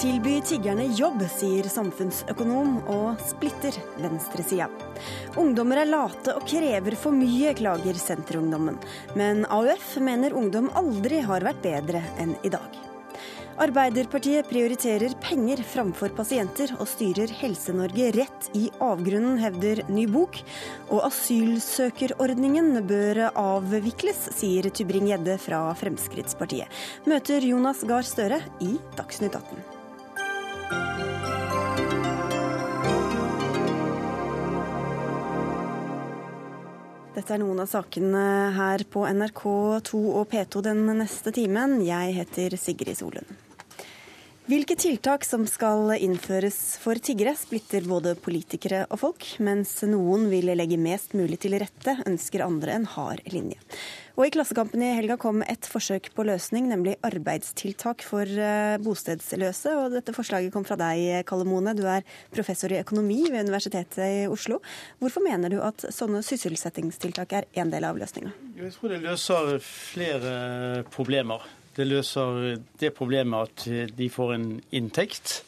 Tilby tiggerne jobb, sier samfunnsøkonom, og splitter venstresida. Ungdommer er late og krever for mye, klager Senterungdommen. Men AUF mener ungdom aldri har vært bedre enn i dag. Arbeiderpartiet prioriterer penger framfor pasienter, og styrer Helse-Norge rett i avgrunnen, hevder ny bok. Og asylsøkerordningen bør avvikles, sier Tybring-Gjedde fra Fremskrittspartiet. Møter Jonas Gahr Støre i Dagsnytt 18. Dette er noen av sakene her på NRK2 og P2 den neste timen. Jeg heter Sigrid Solund. Hvilke tiltak som skal innføres for tiggere, splitter både politikere og folk. Mens noen vil legge mest mulig til rette, ønsker andre en hard linje. Og I Klassekampen i helga kom et forsøk på løsning, nemlig arbeidstiltak for eh, bostedsløse. Og dette forslaget kom fra deg, Kalle Mone. Du er professor i økonomi ved Universitetet i Oslo. Hvorfor mener du at sånne sysselsettingstiltak er en del av løsninga? Jeg tror det løser flere problemer. Det løser det problemet at de får en inntekt.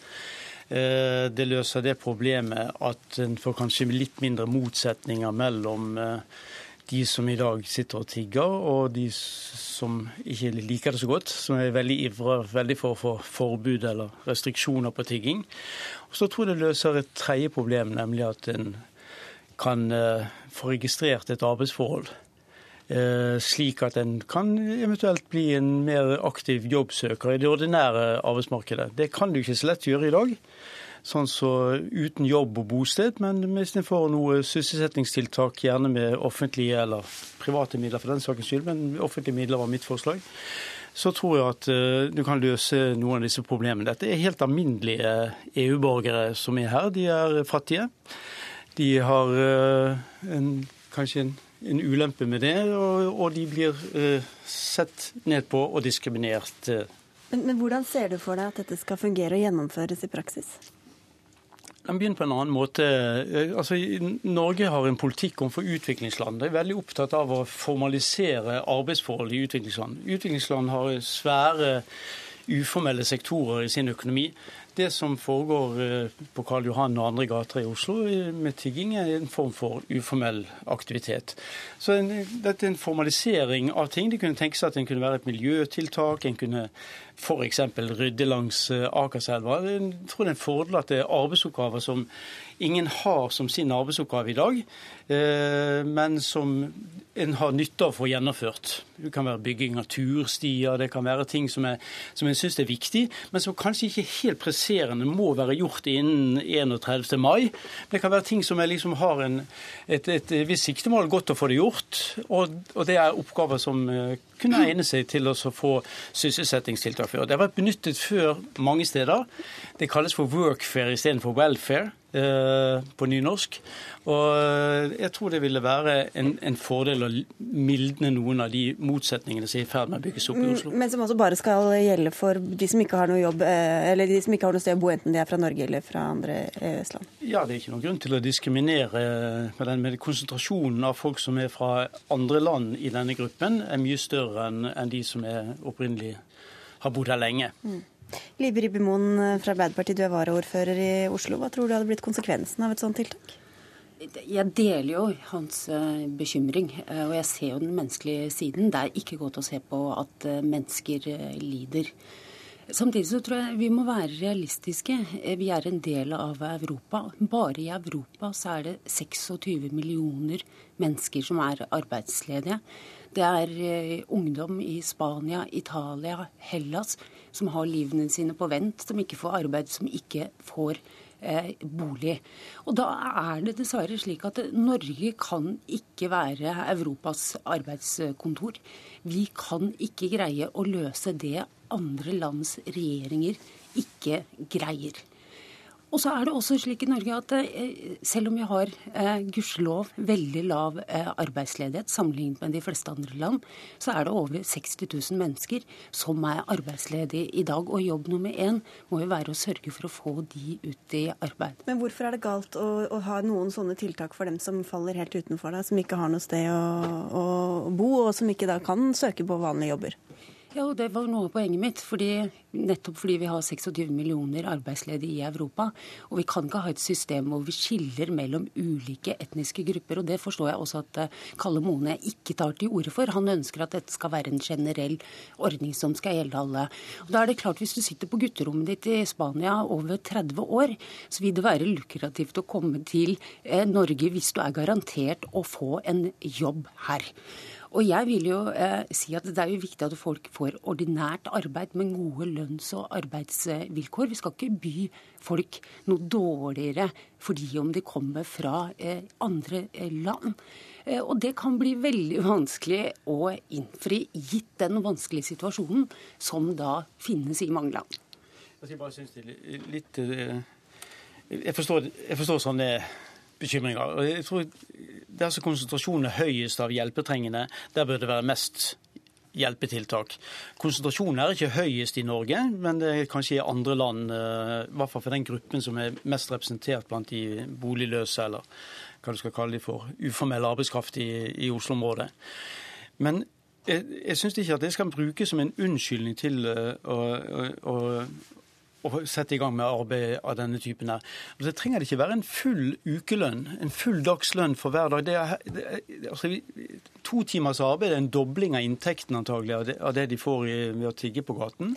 Eh, det løser det problemet at en får kanskje litt mindre motsetninger mellom eh, de som i dag sitter og tigger, og de som ikke liker det så godt, som er veldig ivrer veldig for å få forbud eller restriksjoner på tigging. Og så tror jeg det løser et tredje problem, nemlig at en kan eh, få registrert et arbeidsforhold. Eh, slik at en kan eventuelt bli en mer aktiv jobbsøker i det ordinære arbeidsmarkedet. Det kan du ikke så lett gjøre i dag, sånn så uten jobb og bosted. Men hvis en får noe sysselsettingstiltak, gjerne med offentlige eller private midler for den sakens skyld, men offentlige midler var mitt forslag, så tror jeg at uh, du kan løse noen av disse problemene. Dette er helt alminnelige EU-borgere som er her. De er fattige. De har uh, en, kanskje en en ulempe med det, og, og de blir uh, sett ned på og diskriminert. Eh. Men, men, hvordan ser du for deg at dette skal fungere og gjennomføres i praksis? Den begynner på en annen måte. Eh, altså, Norge har en politikk overfor utviklingsland. De er veldig opptatt av å formalisere arbeidsforhold i utviklingsland. Utviklingsland har svære uformelle sektorer i sin økonomi. Det som foregår eh, på Karl Johan og andre gater i Oslo med tigging, er en form for uformell aktivitet. Så en, dette er en formalisering av ting. Det kunne tenke seg at en kunne være et miljøtiltak. En kunne f.eks. rydde langs eh, Akerselva. Jeg tror det er en fordel at det er arbeidsoppgaver som ingen har som sin arbeidsoppgave i dag, eh, men som en har nytte av å få gjennomført. Det kan være bygging av turstier, det kan være ting som, er, som en syns er viktig, men som kanskje ikke helt presserende må være gjort innen 31. mai. Det kan være ting som liksom har en, et, et, visst siktemål, godt å få det gjort, og, og det er oppgaver som eh, kunne egne seg til å få sysselsettingstiltak før. Det har vært benyttet før mange steder. Det kalles for workfare istedenfor welfare på nynorsk. Og eh, jeg tror det ville være en, en, fordel å mildne noen av de motsetningene som er i ferd med å bygges opp i Oslo. Mm, men som også bare skal gjelde for de som ikke har noe jobb, eh, eller de som ikke har noe sted å bo, enten de er fra Norge eller fra andre EØS-land? Ja, det er ikke noen grunn til å diskriminere med den med konsentrasjonen av folk som er fra andre land i denne gruppen, er mye større enn de som er opprinnelig har bodd her lenge. Mm. Libe Ribbemoen fra Arbeiderpartiet, du er varaordfører i Oslo. Hva tror du hadde blitt konsekvensen av et sånt tiltak? Jeg deler jo hans eh, bekymring, eh, og jeg ser jo den menneskelige siden. Det er ikke godt å se på at eh, mennesker lider. Samtidig så tror jeg vi må være realistiske. Vi er en del av Europa. Bare i Europa så er det 26 millioner mennesker som er arbeidsledige. Det er ungdom i Spania, Italia, Hellas som har livene sine på vent, som ikke får arbeid, som ikke får eh, bolig. Og da er det dessverre slik at Norge kan ikke være Europas arbeidskontor. Vi kan ikke greie å løse det andre lands regjeringer ikke greier. Og så er det også slik i Norge at eh, selv om vi har eh, gudskjelov veldig lav eh, arbeidsledighet sammenlignet med de fleste andre land, så er det over 60 000 mennesker som er arbeidsledige i dag. Og jobb nummer én må jo være å sørge for å få de ut i arbeid. Men hvorfor er det galt å, å ha noen sånne tiltak for dem som faller helt utenfor deg, som ikke har noe sted å, å bo, og som ikke da kan søke på vanlige jobber? Ja, og Det var noe av poenget mitt. Fordi, nettopp fordi vi har 26 millioner arbeidsledige i Europa. Og vi kan ikke ha et system hvor vi skiller mellom ulike etniske grupper. og Det forstår jeg også at eh, Kalle Mone ikke tar til orde for. Han ønsker at dette skal være en generell ordning som skal gjelde alle. Og da er det klart, Hvis du sitter på gutterommet ditt i Spania over 30 år, så vil det være lukrativt å komme til eh, Norge hvis du er garantert å få en jobb her. Og jeg vil jo eh, si at det er jo viktig at folk får ordinært arbeid med gode lønns- og arbeidsvilkår. Vi skal ikke by folk noe dårligere fordi om de kommer fra eh, andre eh, land. Eh, og det kan bli veldig vanskelig å innfri, gitt den vanskelige situasjonen som da finnes i mange land. Jeg bare synes det er litt eh, jeg forstår, jeg forstår sånne bekymringer. Jeg tror Der som konsentrasjonen er høyest av hjelpetrengende, der bør det være mest hjelpetiltak. Konsentrasjonen er ikke høyest i Norge, men det er kanskje i andre land, eh, i hvert fall for den gruppen som er mest representert blant de boligløse, eller hva du skal kalle de for, uformell arbeidskraft i, i Oslo-området. Men jeg, jeg syns ikke at det skal brukes som en unnskyldning til eh, å, å, å å sette i gang med arbeid av denne typen. her. Og Det trenger ikke være en full ukelønn, en full dagslønn for hver dag. Det er, det altså, to timers arbeid er en dobling av inntekten antagelig av det, av det de får i, ved å tigge på gaten.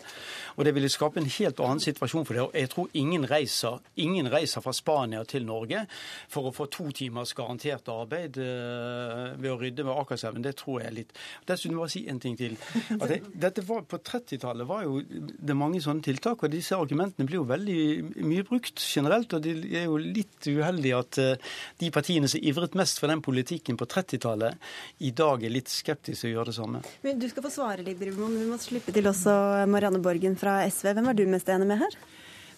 Og det ville skape en helt annen situasjon for det. Og jeg tror ingen reiser, ingen reiser fra Spania til Norge for å få to timers garantert arbeid uh, ved å rydde med Akerselven. Det tror jeg litt Dessuten må jeg si en ting til. Det, dette var, på 30-tallet var jo det mange sånne tiltak. og disse argumentene blir jo veldig mye brukt generelt. Og det er jo litt uheldig at uh, de partiene som ivret mest for den politikken på 30-tallet, i dag er litt skeptiske å gjøre det samme. Men Du skal få svare, Liv Drivmoen. Vi må slippe til også Marianne Borgen fra SV. Hvem er du mest enig med her?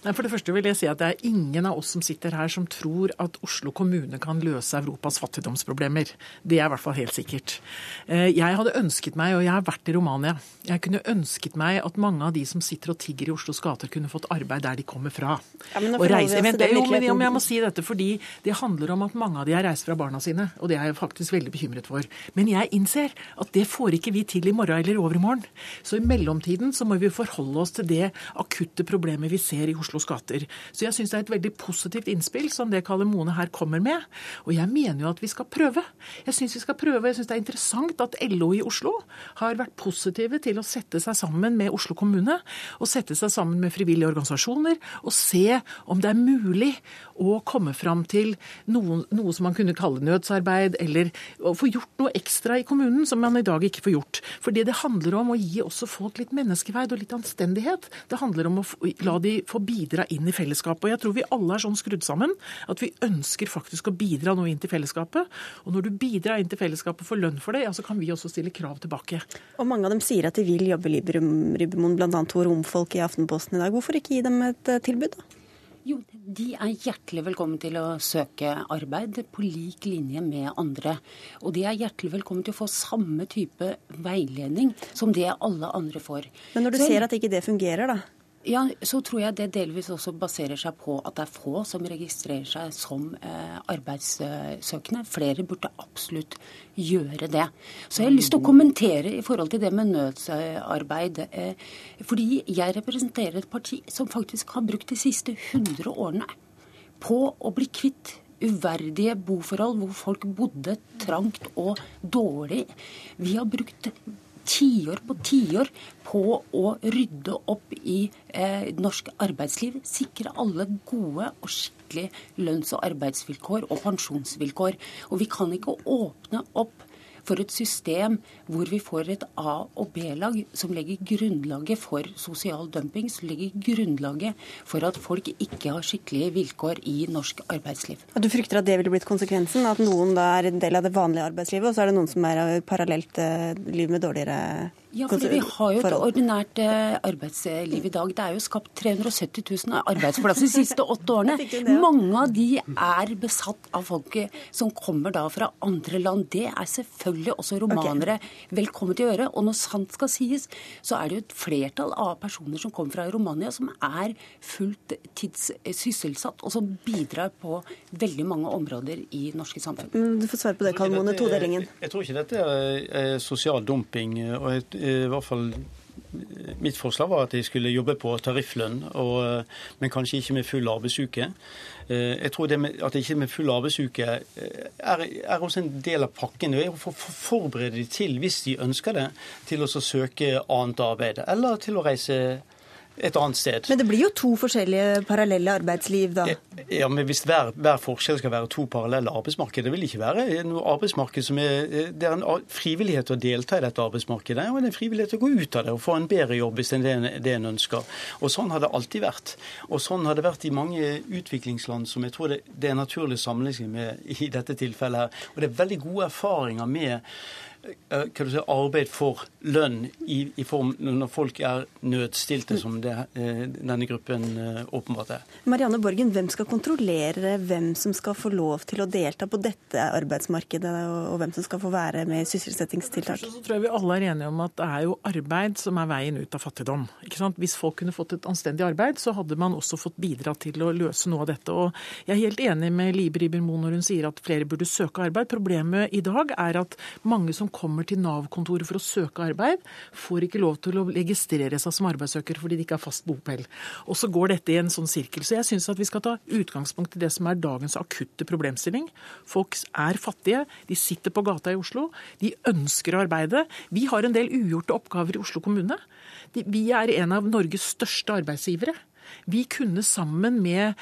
Nei, For det første vil jeg si at det er ingen av oss som sitter her som tror at Oslo kommune kan løse Europas fattigdomsproblemer. Det er i hvert fall helt sikkert. Eh, jeg hadde ønsket meg, og jeg har vært i Romania, jeg kunne ønsket meg at mange av de som sitter og tigger i Oslos gater, kunne fått arbeid der de kommer fra. Ja, men og reise. Vent, jo, men jeg må si dette fordi det handler om at mange av de har reist fra barna sine, og det er jeg faktisk veldig bekymret for. Men jeg innser at det får ikke vi til i morgen eller overmorgen. Så i mellomtiden så må vi forholde oss til det akutte problemet vi ser i Oslo Oslos gater. Så jeg syns det er et veldig positivt innspill som det Kalle Mone her kommer med. Og jeg mener jo at vi skal prøve. Jeg syns vi skal prøve. Jeg syns det er interessant at LO i Oslo har vært positive til å sette seg sammen med Oslo kommune, og sette seg sammen med frivillige organisasjoner, og se om det er mulig å komme fram til noe, noe som man kunne kalle nødsarbeid, eller å få gjort noe ekstra i kommunen som man i dag ikke får gjort. Fordi det handler om å gi også folk litt menneskeverd og litt anstendighet. Det handler om å la de få bidra bidra inn i fellesskapet. Og jeg tror vi alle er sånn skrudd sammen at vi ønsker faktisk å bidra noe inn til fellesskapet. Og når du bidrar inn til fellesskapet og får lønn for det, ja, så kan vi også stille krav tilbake. Og mange av dem sier at de vil jobbe i Ribbemoen, bl.a. to romfolk i Aftenposten i dag. Hvorfor ikke gi dem et eh, tilbud, da? Jo, De er hjertelig velkommen til å søke arbeid på lik linje med andre. Og de er hjertelig velkommen til å få samme type veiledning som det alle andre får. Men når du Så, ser at ikke det fungerer, da? Ja, så tror jeg det delvis også baserer seg på at det er få som registrerer seg som eh, arbeidssøkende. Flere burde absolutt gjøre det. Så jeg har lyst til å kommentere i forhold til det med nødsarbeid. Eh, fordi jeg representerer et parti som faktisk har brukt de siste 100 årene på å bli kvitt uverdige boforhold hvor folk bodde trangt og dårlig. Vi har brukt tiår på tiår på å rydde opp i eh, norsk arbeidsliv. Sikre alle gode og skikkelige lønns- og arbeidsvilkår og pensjonsvilkår. Og vi kan ikke åpne opp for et system hvor vi får et A- og B-lag som legger grunnlaget for sosial dumping, som legger grunnlaget for at folk ikke har skikkelige vilkår i norsk arbeidsliv. Du frykter at det ville blitt konsekvensen? At noen da er en del av det vanlige arbeidslivet, og så er det noen som er parallelt eh, liv med dårligere ja, for Vi har jo et ordinært eh, arbeidsliv i dag. Det er jo skapt 370 000 arbeidsplasser de siste åtte årene. Mange av de er besatt av folk som kommer da fra andre land. Det er selvfølgelig også romanere velkommen til å gjøre. Og når sant skal sies, så er det jo et flertall av personer som kommer fra Romania, som er fullt tids sysselsatt, og som bidrar på veldig mange områder i norske samfunn. Mm, du får svare på det, Kalmone, todelingen. Jeg tror ikke dette er sosial dumping. og et i hvert fall mitt forslag var at de skulle jobbe på tarifflønn, og, men kanskje ikke med full arbeidsuke. Jeg tror det med, at ikke med full arbeidsuke er, er også en del av pakken. og For å forberede de til, hvis de ønsker det, til å søke annet arbeid, eller til å reise et annet sted. Men det blir jo to forskjellige parallelle arbeidsliv, da? Ja, men Hvis hver, hver forskjell skal være to parallelle arbeidsmarked, det vil ikke være noe arbeidsmarked som er Det er en frivillighet å delta i dette arbeidsmarkedet, og det er en frivillighet å gå ut av det og få en bedre jobb hvis det er det en ønsker. Og Sånn har det alltid vært. Og sånn har det vært i mange utviklingsland som jeg tror det, det er naturlig sammenligning med i dette tilfellet her. Og det er veldig gode erfaringer med si, arbeid for lønn i, i, form når folk er nødstilte, som det, eh, denne gruppen eh, åpenbart er. Marianne Borgen, hvem skal kontrollere hvem som skal få lov til å delta på dette arbeidsmarkedet, og hvem som skal få være med i sysselsettingstiltak? Så tror jeg vi alle er enige om at det er jo arbeid som er veien ut av fattigdom. Hvis folk kunne fått et anstendig arbeid, så hadde man også fått bidra til å løse noe av dette. Og jeg er helt enig med Libe Ribermo når hun sier at flere burde søke arbeid. Problemet i dag er at mange som kommer til Nav-kontoret for å søke arbeid, får ikke lov til å registrere seg som arbeidssøker fordi de ikke har fast bopel. Og så går dette i en sånn sirkel. Så jeg syns at vi skal ta utgangspunkt i det som er dagens akutte problemstilling. Folk er fattige, de sitter på gata i Oslo, de ønsker å arbeide. Vi har en del ugjorte oppgaver i Oslo kommune. Vi er en av Norges største arbeidsgivere. Vi kunne sammen med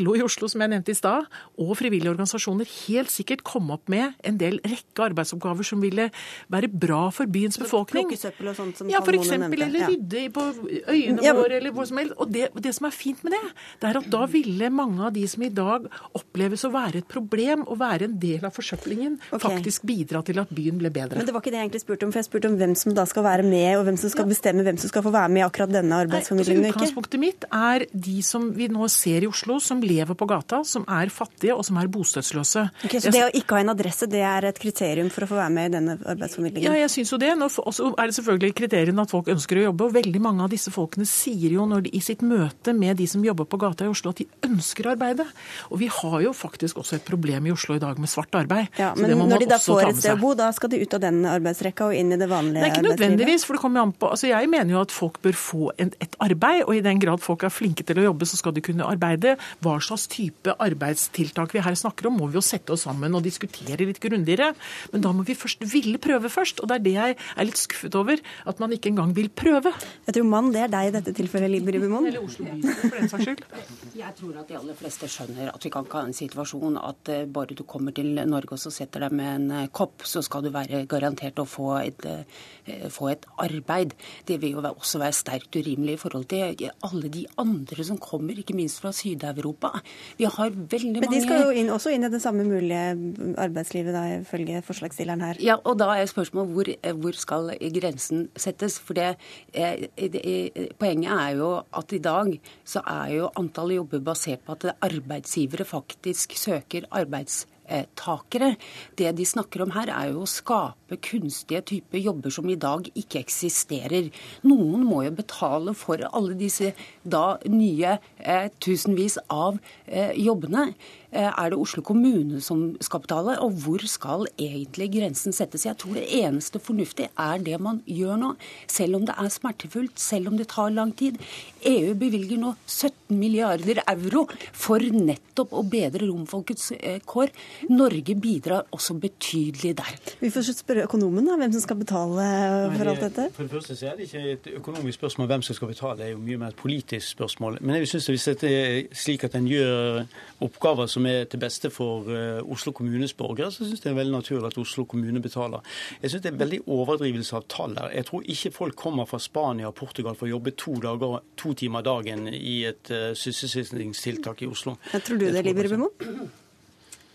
LO i Oslo, som jeg nevnte i stad, og frivillige organisasjoner helt sikkert komme opp med en del rekke arbeidsoppgaver som ville være bra for byens befolkning. Plukke søppel og sånt som Ja, eksempel, eller rydde på øyene ja. våre, eller hvor som helst. Og det, det, som er fint med det, det er at da ville mange av de som i dag oppleves å være et problem, og være en del av forsøplingen, okay. faktisk bidra til at byen ble bedre. Men det var ikke det jeg egentlig spurte om, for jeg spurte om hvem som da skal være med, og hvem som skal bestemme hvem som skal få være med i akkurat denne arbeidsformidlingen. Utgangspunktet mitt er de som vi nå ser i Oslo, som som lever på gata, som er fattige og som er bostedsløse. Okay, så det å ikke ha en adresse, det er et kriterium for å få være med i denne arbeidsformidlingen? Ja, jeg syns jo det. Og så er det selvfølgelig kriteriene at folk ønsker å jobbe. Og veldig mange av disse folkene sier jo de, i sitt møte med de som jobber på gata i Oslo, at de ønsker å arbeide. Og vi har jo faktisk også et problem i Oslo i dag med svart arbeid. Ja, men når de da får et sted å bo, da skal de ut av den arbeidsrekka og inn i det vanlige arbeidslivet? Nei, ikke nødvendigvis, for det kommer an på altså Jeg mener jo at folk bør få et arbeid, og i den grad folk er flinke til å jobbe, så skal de kunne arbeide. Hva slags type arbeidstiltak vi her snakker om, må vi jo sette oss sammen og diskutere litt grundigere. Men da må vi først ville prøve først. Og det er det jeg er litt skuffet over, at man ikke engang vil prøve. Jeg tror mann, det er deg i dette tilfellet, Liber Ibimon. Eller Oslo by, for den saks skyld. Jeg tror at de aller fleste skjønner at vi kan ikke ha en situasjon at eh, bare du kommer til Norge og så setter deg med en eh, kopp, så skal du være garantert å få et, eh, få et arbeid. Det vil jo også være sterkt urimelig i forhold til alle de andre som kommer, ikke minst fra Syd-Europa. Vi har veldig mange Men de skal jo inn, også inn i det samme mulige arbeidslivet, da, ifølge forslagsstilleren her. Ja, og da er spørsmålet hvor, hvor skal grensen settes? For det, eh, det, poenget er jo at i dag så er jo antallet jobber basert på at arbeidsgivere faktisk søker arbeidskraft arbeidstakere. Det de snakker om her, er jo å skape kunstige typer jobber som i dag ikke eksisterer. Noen må jo betale for alle disse da nye eh, tusenvis av eh, jobbene. Eh, er det Oslo kommune som skal betale, og hvor skal egentlig grensen settes? Jeg tror det eneste fornuftige er det man gjør nå, selv om det er smertefullt, selv om det tar lang tid. EU bevilger nå 17 milliarder euro for nettopp å bedre romfolkets eh, kår. Norge bidrar også betydelig der. Vi får spørre økonomen da, hvem som skal betale for alt dette? For det første så er det ikke et økonomisk spørsmål hvem som skal betale, det er jo mye mer et politisk spørsmål. Men jeg synes hvis det er slik at en gjør oppgaver som er til beste for uh, Oslo kommunes borgere, så syns jeg det er veldig naturlig at Oslo kommune betaler. Jeg syns det er veldig overdrivelse av tall her. Jeg tror ikke folk kommer fra Spania og Portugal for å jobbe to, dager, to timer dagen i et uh, sysselsettingstiltak i Oslo. Jeg tror du det, Liber Bemo?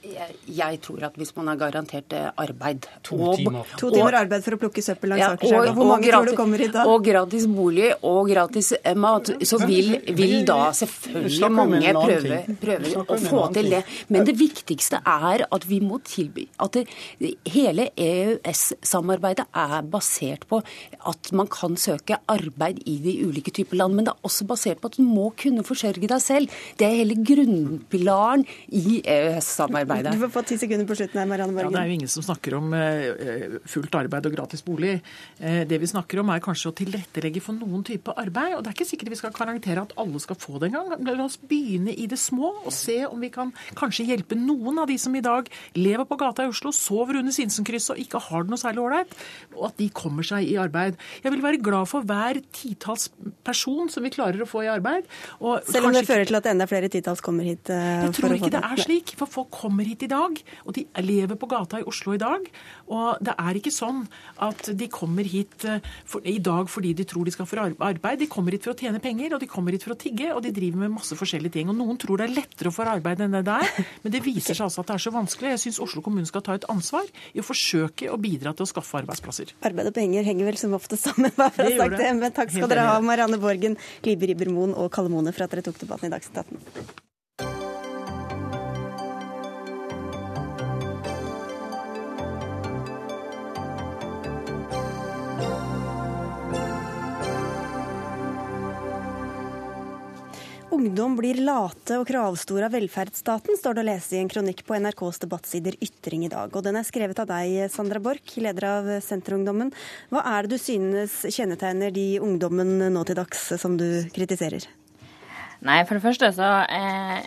Jeg tror at hvis man er garantert eh, arbeid To timer, to timer arbeid for å plukke søppel langs ja, Akerselva. Hvor mange gratis, tror du kommer hit da? Og gratis bolig og gratis eh, mat. Så vil, vil da selvfølgelig mange prøve, prøve å få til det. Men det viktigste er at vi må tilby at det, hele EØS-samarbeidet er basert på at man kan søke arbeid i de ulike typer land. Men det er også basert på at du må kunne forsørge deg selv. Det er hele grunnpilaren i EØS-samarbeidet arbeidet. Du får få ti sekunder på slutten her, Marianne Borgen. Ja, det er jo ingen som snakker om uh, fullt arbeid og gratis bolig. Uh, det vi snakker om er kanskje å tilrettelegge for noen type arbeid. Og det er ikke sikkert vi skal karaktere at alle skal få det engang. La oss begynne i det små og se om vi kan kanskje hjelpe noen av de som i dag lever på gata i Oslo, sover under Sinsenkrysset og ikke har det noe særlig ålreit, og at de kommer seg i arbeid. Jeg vil være glad for hver titalls person som vi klarer å få i arbeid. Selv om det fører til at enda flere titalls kommer hit? Uh, jeg tror ikke det er slik. For folk kommer hit i dag, og de lever på gata i Oslo i dag. Og det er ikke sånn at de kommer hit uh, for, i dag fordi de tror de skal få arbeid. De kommer hit for å tjene penger, og de kommer hit for å tigge, og de driver med masse forskjellige ting. Og noen tror det er lettere å få arbeid enn det det er, men det viser seg altså at det er så vanskelig. Jeg syns Oslo kommune skal ta et ansvar i å forsøke å bidra til å skaffe arbeidsplasser. Arbeid og penger henger vel som ofte sammen, bare for å sagt det. Men takk skal dere ha, Marianne Borgen, Libe Ribermoen og Kalle Mone, for at dere tok debatten i Dagsnytt 18. Ungdom blir late og kravstore av velferdsstaten, står det å lese i en kronikk på NRKs debattsider Ytring i dag. Og den er skrevet av deg, Sandra Borch, leder av Senterungdommen. Hva er det du synes kjennetegner de ungdommen nå til dags som du kritiserer? Nei, for det første så eh,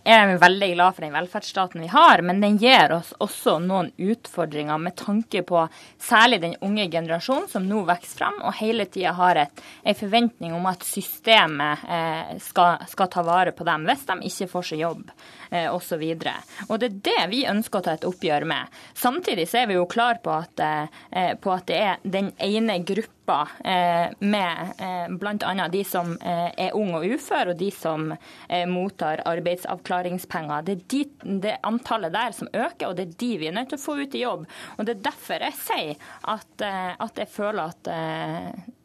er jeg veldig glad for den velferdsstaten vi har, men den gir oss også noen utfordringer med tanke på særlig den unge generasjonen som nå vokser fram og hele tida har en forventning om at systemet eh, skal, skal, ta vare på dem hvis de ikke får seg jobb eh, osv. Og det er det vi ønsker å ta et oppgjør med. Samtidig så er vi jo klar på at, på at det er den ene gruppa eh, med eh, bl.a. de som eh, er unge og uføre, og de som mottar arbeidsavklaringspenger. Det er de, det antallet der som øker, og det er de vi er nødt til å få ut i jobb. Og Det er derfor jeg sier at, at jeg føler at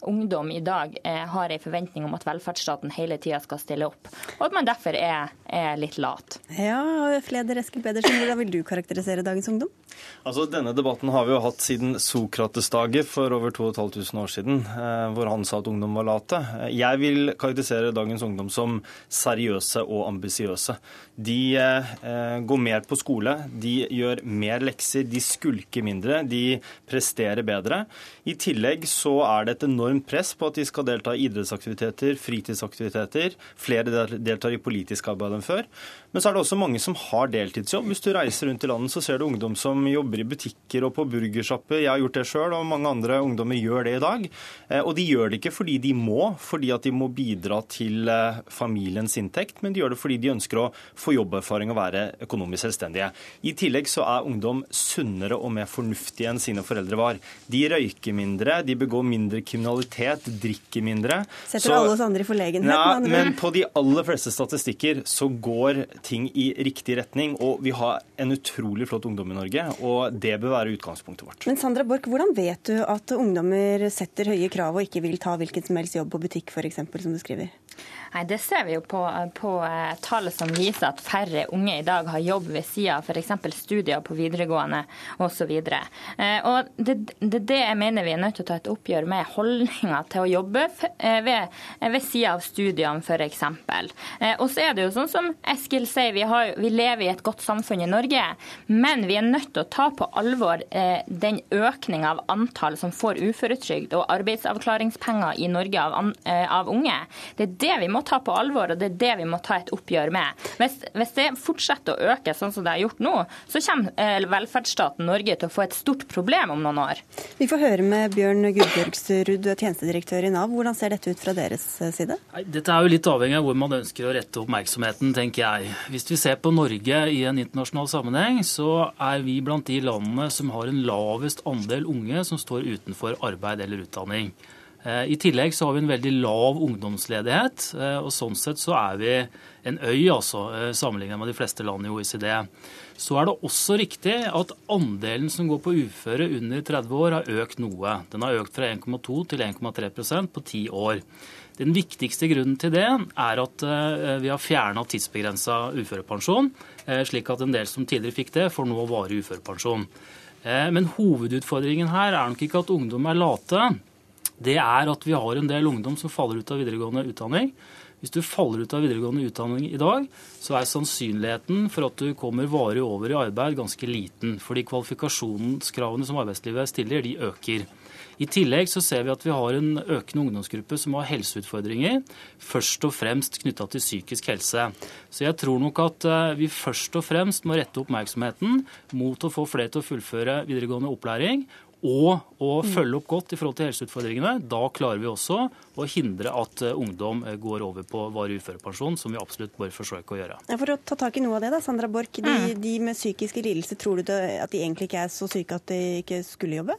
ungdom i dag eh, har en forventning om at velferdsstaten hele tida skal stille opp, og at man derfor er, er litt lat. Ja, Fleder Eskil Pedersen, hvordan vil du karakterisere dagens ungdom? Altså, Denne debatten har vi jo hatt siden Sokrates-dager for over 2500 år siden, eh, hvor han sa at ungdom var late. Jeg vil karakterisere dagens ungdom som seriøse og ambisiøse. De eh, går mer på skole, de gjør mer lekser, de skulker mindre, de presterer bedre. I tillegg så er det et enormt press på at de skal delta i idrettsaktiviteter, fritidsaktiviteter. Flere deltar i politisk arbeid enn før. Men så er det også mange som har deltidsjobb. Hvis du reiser rundt i landet, så ser du ungdom som jobber i butikker og på burgersjapper. Jeg har gjort det sjøl, og mange andre ungdommer gjør det i dag. Eh, og de gjør det ikke fordi de må, fordi at de må bidra til eh, familiens inntekt, men de gjør det fordi de ønsker å få jobberfaring og være økonomisk selvstendige. I tillegg så er ungdom sunnere og mer fornuftige enn sine foreldre var. De røyker mindre, de begår mindre kriminalitet, drikker mindre. Setter så, alle oss andre i forlegenhet? Ja, men på de aller fleste statistikker så går ting i riktig retning. Og vi har en utrolig flott ungdom i Norge, og det bør være utgangspunktet vårt. Men Sandra Borch, hvordan vet du at ungdommer setter høye krav og ikke vil ta hvilken som helst jobb på butikk, f.eks., som du skriver? Nei, Det ser vi jo på, på uh, tall som viser at færre unge i dag har jobb ved sida av f.eks. studier på videregående osv. Uh, og det, det, det jeg mener vi er nødt til å ta et oppgjør med holdninga til å jobbe uh, ved, ved sida av studiene f.eks. Og så er det jo sånn som Eskil sier, vi, har, vi, lever i et godt samfunn i Norge, men vi er nødt til å ta på alvor den økninga av antall som får uføretrygd og arbeidsavklaringspenger i Norge av, av unge. Det er det vi må ta på alvor, og det er det vi må ta et oppgjør med. Hvis, hvis det fortsetter å øke sånn som det har gjort nå, så kommer eh, velferdsstaten Norge til å få et stort problem om noen år. Vi får høre med Bjørn Gudbjørgsrud, tjenestedirektør i Nav. Hvordan ser dette ut fra deres eh, side? Dette er jo litt avhengig av hvor man ønsker å rette oppmerksomheten, tenker jeg. Hvis vi ser på Norge i en internasjonal sammenheng, så er vi blant de landene som har en lavest andel unge som står utenfor arbeid eller utdanning. Eh, I tillegg så har vi en veldig lav ungdomsledighet, eh, og sånn sett så er vi en øy, altså, eh, sammenlignet med de fleste land i OECD. Så er det også riktig at andelen som går på uføre under 30 år, har økt noe. Den har økt fra 1,2 til 1,3% på ti år. Den viktigste grunnen til det er at vi har fjerna tidsbegrensa uførepensjon, slik at en del som tidligere fikk det, får nå varig uførepensjon. Men hovedutfordringen her er nok ikke at ungdom er late det er at vi har en del ungdom som faller ut av videregående utdanning. Hvis du faller ut av videregående utdanning i dag, så er sannsynligheten for at du kommer varig over i arbeid ganske liten. Fordi kvalifikasjonskravene som arbeidslivet stiller, de øker. I tillegg så ser vi at vi har en økende ungdomsgruppe som har helseutfordringer, først og fremst knytta til psykisk helse. Så jeg tror nok at eh, vi først og fremst må rette oppmerksomheten mot å få flere til å fullføre videregående opplæring, og å følge opp godt i forhold til helseutfordringene. Da klarer vi også å hindre at eh, ungdom eh, går over på varig uførepensjon, som vi absolutt bør forsøke å gjøre. For å ta tak i noe av det, da, Sandra Borch. De, mm. de med psykiske lidelser, tror du at de egentlig ikke er så syke at de ikke skulle jobbe?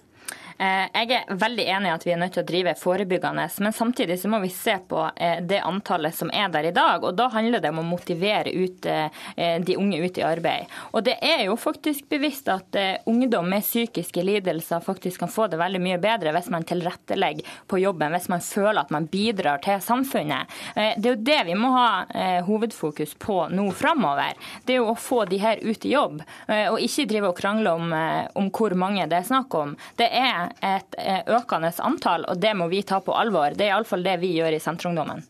Eh, jeg er veldig enig i at vi er nødt til å drive forebyggende, men samtidig så må vi se på eh, det antallet som er der i dag. og Da handler det om å motivere ut eh, de unge ut i arbeid. Og Det er jo faktisk bevisst at ungdom med psykiske lidelser faktisk kan få det veldig mye bedre hvis man tilrettelegger på jobben, hvis man føler at man bidrar til samfunnet. Det er jo det vi må ha hovedfokus på nå framover. Det er jo å få de her ut i jobb, og ikke drive og krangle om, om hvor mange det er snakk om. Det er et eh, økende antall, og det må vi ta på alvor. Det er iallfall det vi gjør i Senterungdommen.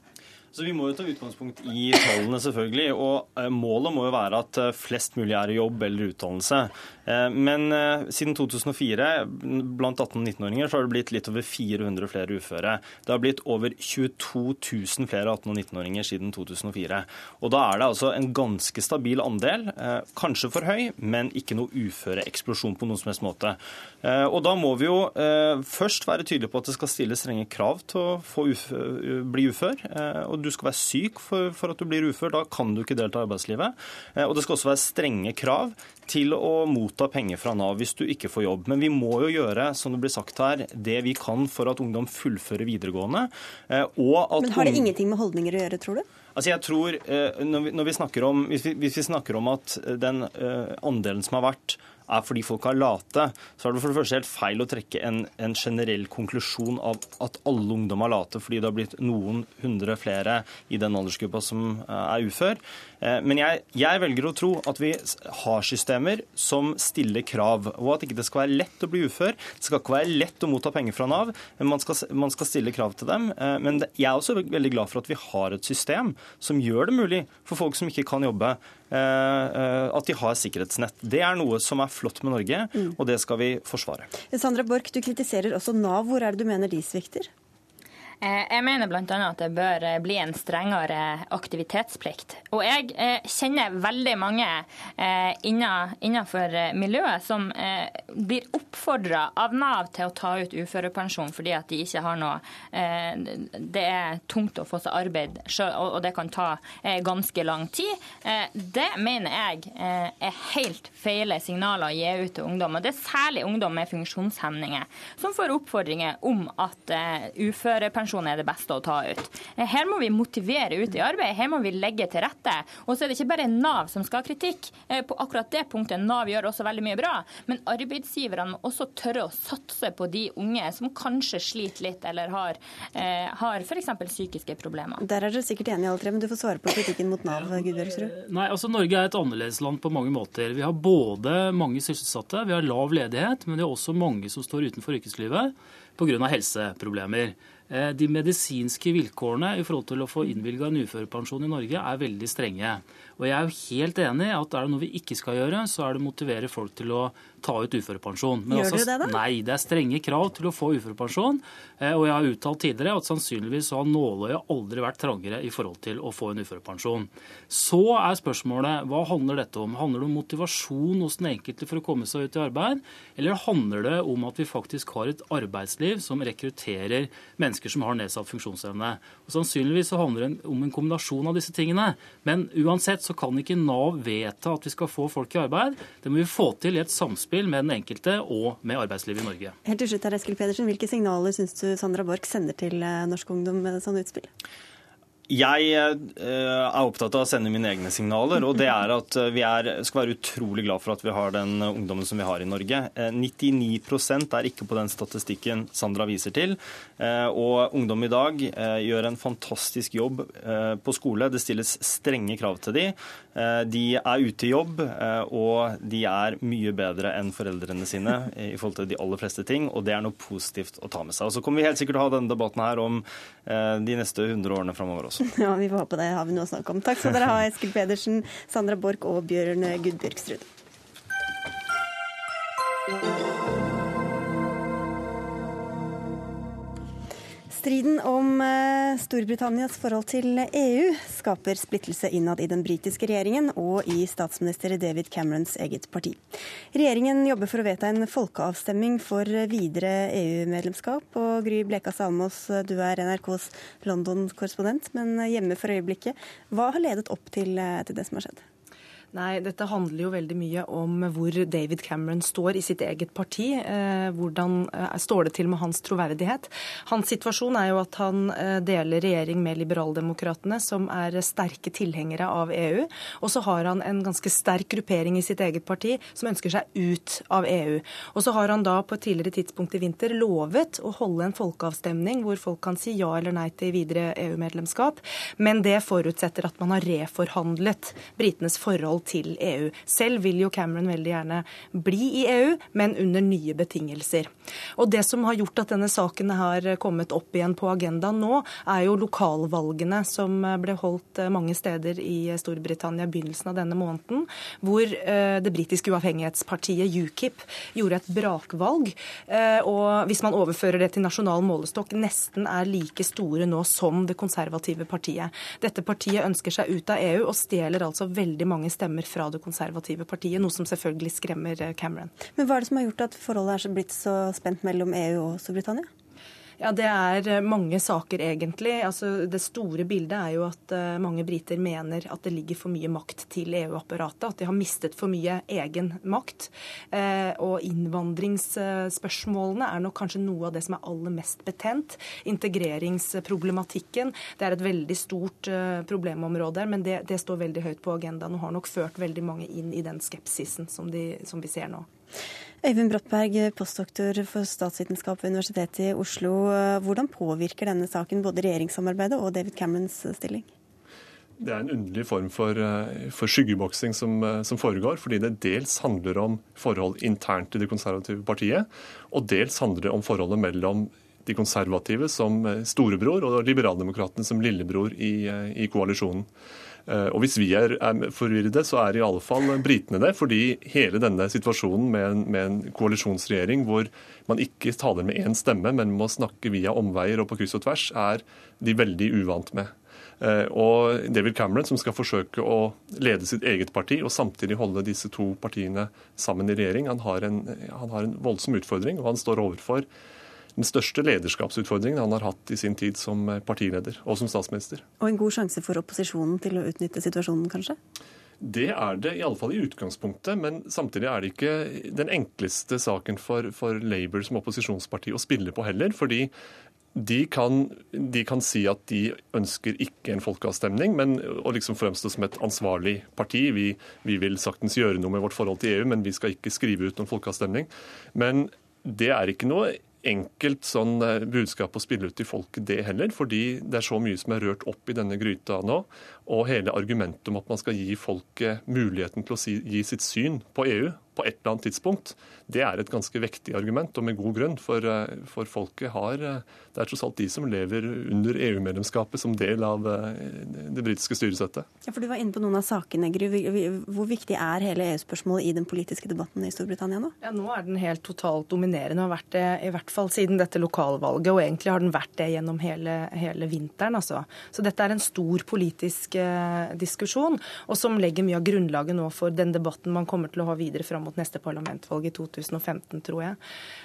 Så Vi må jo ta utgangspunkt i tallene, selvfølgelig. og eh, Målet må jo være at eh, flest mulig er i jobb eller utdannelse. Eh, men eh, siden 2004, blant 18- og 19-åringer, så har det blitt litt over 400 flere uføre. Det har blitt over 22 000 flere 18- og 19-åringer siden 2004. Og da er det altså en ganske stabil andel. Eh, kanskje for høy, men ikke noe uføreeksplosjon på noen som helst måte. Og da må vi jo først være tydelige på at det skal stilles strenge krav til å ufør, bli ufør. Og du skal være syk for, for at du blir ufør. Da kan du ikke delta i arbeidslivet. Og det skal også være strenge krav til å motta penger fra Nav hvis du ikke får jobb. Men vi må jo gjøre som det blir sagt her, det vi kan for at ungdom fullfører videregående. Eh, Men Har det ingenting med holdninger å gjøre, tror du? Altså jeg tror, eh, når vi, når vi snakker om, hvis vi, hvis vi, snakker om at den eh, andelen som har vært er fordi folk er late, så er det for det første helt feil å trekke en, en generell konklusjon av at alle ungdom er late fordi det har blitt noen hundre flere i den aldersgruppa som eh, er ufør. Eh, men jeg, jeg, velger å tro at vi har systemer som stiller krav, og at ikke det skal være lett å bli ufør. Det skal ikke være lett å motta penger fra Nav, man skal, man skal stille krav til dem. Eh, men jeg er også veldig glad for at vi har et system som gjør det mulig for folk som ikke kan jobbe, at de har sikkerhetsnett. Det er noe som er flott med Norge, mm. og det skal vi forsvare. Sandra Borch, du kritiserer også Nav. Hvor er det du mener de svikter? Eh, jeg mener bl.a. at det bør eh, bli en strengere aktivitetsplikt. Og jeg eh, kjenner veldig mange innenfor miljøet som blir oppfordra av Nav til å ta ut uførepensjon fordi at de ikke har noe Det er tungt å få seg arbeid, og det kan ta ganske lang tid. Det mener jeg er helt feile signaler å gi ut til ungdom. Og det er særlig ungdom med funksjonshemninger som får oppfordringer om at uførepensjon pensjon er det beste å ta ut. Eh, her må vi motivere ut i arbeid, her må vi legge til rette. Og så er det ikke bare Nav som skal ha kritikk eh, på akkurat det punktet. Nav gjør også veldig mye bra. Men arbeidsgiverne må også tørre å satse på de unge som kanskje sliter litt eller har, eh, har f.eks. psykiske problemer. Der er dere sikkert enige alle tre, men du får svare på kritikken mot Nav, Gudbjørgsrud. Nei, altså Norge er et annerledesland på mange måter. Vi har både mange sysselsatte, vi har lav ledighet, men vi har også mange som står utenfor yrkeslivet pga. helseproblemer. Eh, de medisinske vilkårene i forhold til å få innvilga en uførepensjon i Norge er veldig strenge. Og jeg er jo helt enig i at er det noe vi ikke skal gjøre, så er det å motivere folk til å ta ut uførepensjon. Men Gjør altså, du det, da? Nei, det er strenge krav til å få uførepensjon. Eh, og jeg har uttalt tidligere at sannsynligvis har nåløyet aldri vært trangere i forhold til å få en uførepensjon. Så er spørsmålet hva handler dette om? Handler det om motivasjon hos den enkelte for å komme seg ut i arbeid, eller handler det om at vi faktisk har et arbeidsliv som rekrutterer mennesker som har nedsatt funksjonsevne? Og Sannsynligvis så handler det om en kombinasjon av disse tingene. Men uansett så kan ikke Nav vedta at vi skal få folk i arbeid. Det må vi få til i et samspill med den enkelte og med arbeidslivet i Norge. Helt til slutt, Eskil Pedersen, Hvilke signaler syns du Sandra Borch sender til eh, norsk ungdom med sånne utspill? Jeg eh, er opptatt av å sende mine egne signaler. og det er at Vi er, skal være utrolig glad for at vi har den ungdommen som vi har i Norge. 99 eh, er ikke på den statistikken Sandra viser til. Eh, og Ungdom i dag gjør en fantastisk jobb på skole. Det stilles strenge krav til dem. De er ute i jobb, og de er mye bedre enn foreldrene sine i forhold til de aller fleste ting. og Det er noe positivt å ta med seg. Og Så kommer vi helt sikkert å ha denne debatten her om de neste 100 årene framover også. Ja, vi får håpe det har vi noe å snakke om. Takk skal dere ha, Eskil Pedersen, Sandra Borch og Bjørn Gudbjørgsrud. Striden om eh, Storbritannias forhold til EU skaper splittelse innad i den britiske regjeringen og i statsminister David Camerons eget parti. Regjeringen jobber for å vedta en folkeavstemning for videre EU-medlemskap. Og Gry Bleka Almås, du er NRKs London-korrespondent, men hjemme for øyeblikket. Hva har ledet opp til, eh, til det som har skjedd? Nei, dette handler jo veldig mye om hvor David Cameron står i sitt eget parti. Eh, hvordan eh, står det til med hans troverdighet? Hans situasjon er jo at han eh, deler regjering med liberaldemokratene, som er sterke tilhengere av EU. Og så har han en ganske sterk gruppering i sitt eget parti som ønsker seg ut av EU. Og så har han da på et tidligere tidspunkt i vinter lovet å holde en folkeavstemning hvor folk kan si ja eller nei til videre EU-medlemskap, men det forutsetter at man har reforhandlet britenes forhold til EU. Selv vil jo Cameron veldig gjerne bli i EU, men under nye betingelser. Og Det som har gjort at denne saken har kommet opp igjen på agendaen nå, er jo lokalvalgene som ble holdt mange steder i Storbritannia i begynnelsen av denne måneden, hvor eh, det britiske uavhengighetspartiet UKIP gjorde et brakvalg. Eh, og hvis man overfører det til nasjonal målestokk, nesten er like store nå som det konservative partiet. Dette partiet ønsker seg ut av EU og stjeler altså veldig mange stemmer stemmer fra det konservative partiet, noe som selvfølgelig skremmer eh, Cameron. Men Hva er det som har gjort at forholdet er blitt så spent mellom EU og Storbritannia? Ja, Det er eh, mange saker, egentlig. Altså, det store bildet er jo at uh, mange briter mener at det ligger for mye makt til EU-apparatet. At de har mistet for mye egen makt. Uh, og innvandringsspørsmålene er nok kanskje noe av det som er aller mest betent. Integreringsproblematikken. Det er et veldig stort problemområde problemområde, men det, det, står veldig høyt på agendaen og har nok ført veldig mange inn i den skepsisen som, de, som vi ser nå. Øyvind Brattberg, postdoktor for statsvitenskap ved Universitetet i Oslo. Hvordan påvirker denne saken både regjeringssamarbeidet og David Camerons stilling? Det er en underlig form for, eh, for skyggeboksing som, eh, som, foregår. Fordi det dels handler om forhold internt i det konservative partiet, og dels handler det om forholdet mellom de konservative som eh, storebror og liberaldemokratene som lillebror i, i koalisjonen. Eh, og Hvis vi er, er forvirrede, så er i alle fall britene det. Fordi hele denne situasjonen med en, med en koalisjonsregjering hvor man ikke taler med én stemme, men må snakke via omveier og på kryss og tvers, er de veldig uvant med. Eh, og David Cameron, som skal forsøke å lede sitt eget parti og samtidig holde disse to partiene sammen i regjering, han har en, han har en voldsom utfordring, og han står overfor den største lederskapsutfordringen han har hatt i sin tid som partileder og som statsminister. Og en god sjanse for opposisjonen til å utnytte situasjonen, kanskje? Det er det, i alle fall i utgangspunktet. Men samtidig er det ikke den enkleste saken for, for Labour som opposisjonsparti å spille på heller. fordi de kan, de kan, si at de ønsker ikke en folkeavstemning, men å liksom fremstå som et ansvarlig parti. Vi, vi, vil saktens gjøre noe med vårt forhold til EU, men vi skal ikke skrive ut noen folkeavstemning. Men det er ikke noe enkelt sånn eh, budskap å spille ut til folket, det heller. Fordi det er så mye som er rørt opp i denne gryta nå. Og hele argumentet om at man skal gi folket muligheten til å si, gi sitt syn på EU på et eller annet tidspunkt, det er et ganske vektig argument, og med god grunn. For, eh, for folket har eh, Det er tross alt de som lever under EU-medlemskapet som del av det britiske styresettet. Ja, for Du var inne på noen av sakene, Gry. Hvor viktig er hele EU-spørsmålet i den politiske debatten i Storbritannia nå? Ja, Nå er den helt totalt dominerende, og har vært det i hvert fall siden dette lokalvalget. Og egentlig har den vært det gjennom hele, hele vinteren, altså. Så dette er en stor politisk eh, diskusjon, og som legger mye av grunnlaget nå for den debatten man kommer til å ha videre fram mot neste parlamentvalg i 2015, tror jeg.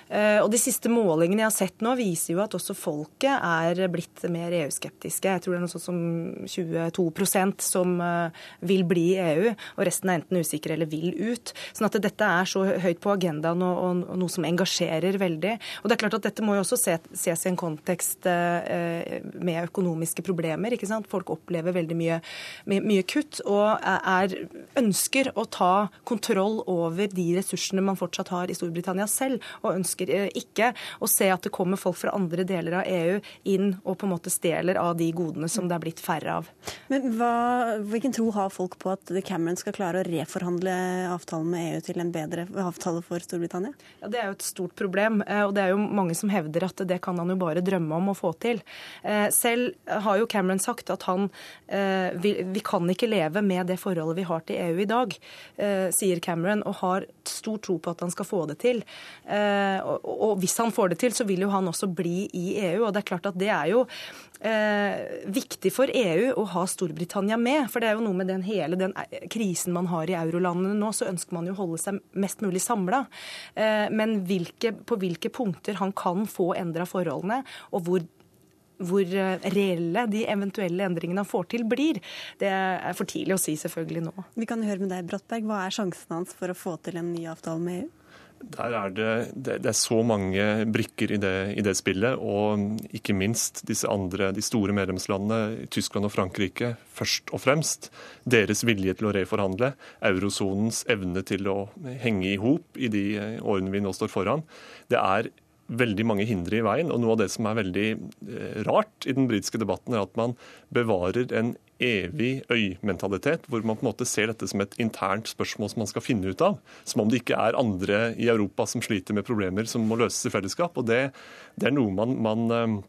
Eh, og De siste målingene jeg har sett nå, viser jo at også folket er blitt mer EU-skeptiske. Jeg tror det er noe sånt som 22% som eh, vil bli i EU, og resten er enten usikre eller vil ut. Sånn at dette er så høyt på agendaen og, og, noe som engasjerer veldig. Og det er klart at Dette må jo også ses i en kontekst med økonomiske problemer. ikke sant? Folk opplever veldig mye, mye kutt, og er, ønsker å ta kontroll over med de ressursene man fortsatt har i Storbritannia selv, og ønsker eh, ikke å se at det kommer folk fra andre deler av EU inn og på en måte stjeler av de godene som det er blitt færre av. Men hva, Hvilken tro har folk på at Cameron skal klare å reforhandle avtalen med EU til en bedre avtale for Storbritannia? Ja, Det er jo et stort problem, eh, og det er jo mange som hevder at det kan han jo bare drømme om å få til. Eh, selv har jo Cameron sagt at han vi, vi kan ikke leve med det forholdet vi har til EU i dag, sier Cameron, og har stor tro på at han skal få det til. Og hvis han får det til, så vil jo han også bli i EU. Og det er klart at det er jo eh, viktig for EU å ha Storbritannia med. For det er jo noe med den hele den krisen man har i eurolandene nå, så ønsker man jo å holde seg mest mulig samla. Eh, men hvilke, på hvilke punkter han kan få endra forholdene, og hvor hvor eh, reelle de eventuelle endringene han får til, blir. Det er for tidlig å si selvfølgelig nå. Vi kan høre med deg, Brattberg. Hva er sjansen hans for å få til en ny avtale med EU? Der er det, det, er så mange brikker i det, i det, spillet, og ikke minst disse andre, de store medlemslandene, Tyskland og Frankrike, først og fremst. Deres vilje til å reforhandle, eurosonens evne til å henge i hop i de årene vi nå står foran. Det er veldig mange hindre i veien. Og noe av det som er veldig eh, rart i den britiske debatten, er at man bevarer en evig øymentalitet, hvor man på en måte ser dette som et internt spørsmål som man skal finne ut av. Som om det ikke er andre i Europa som sliter med problemer som må løses i fellesskap. Og det, det er noe man, man eh,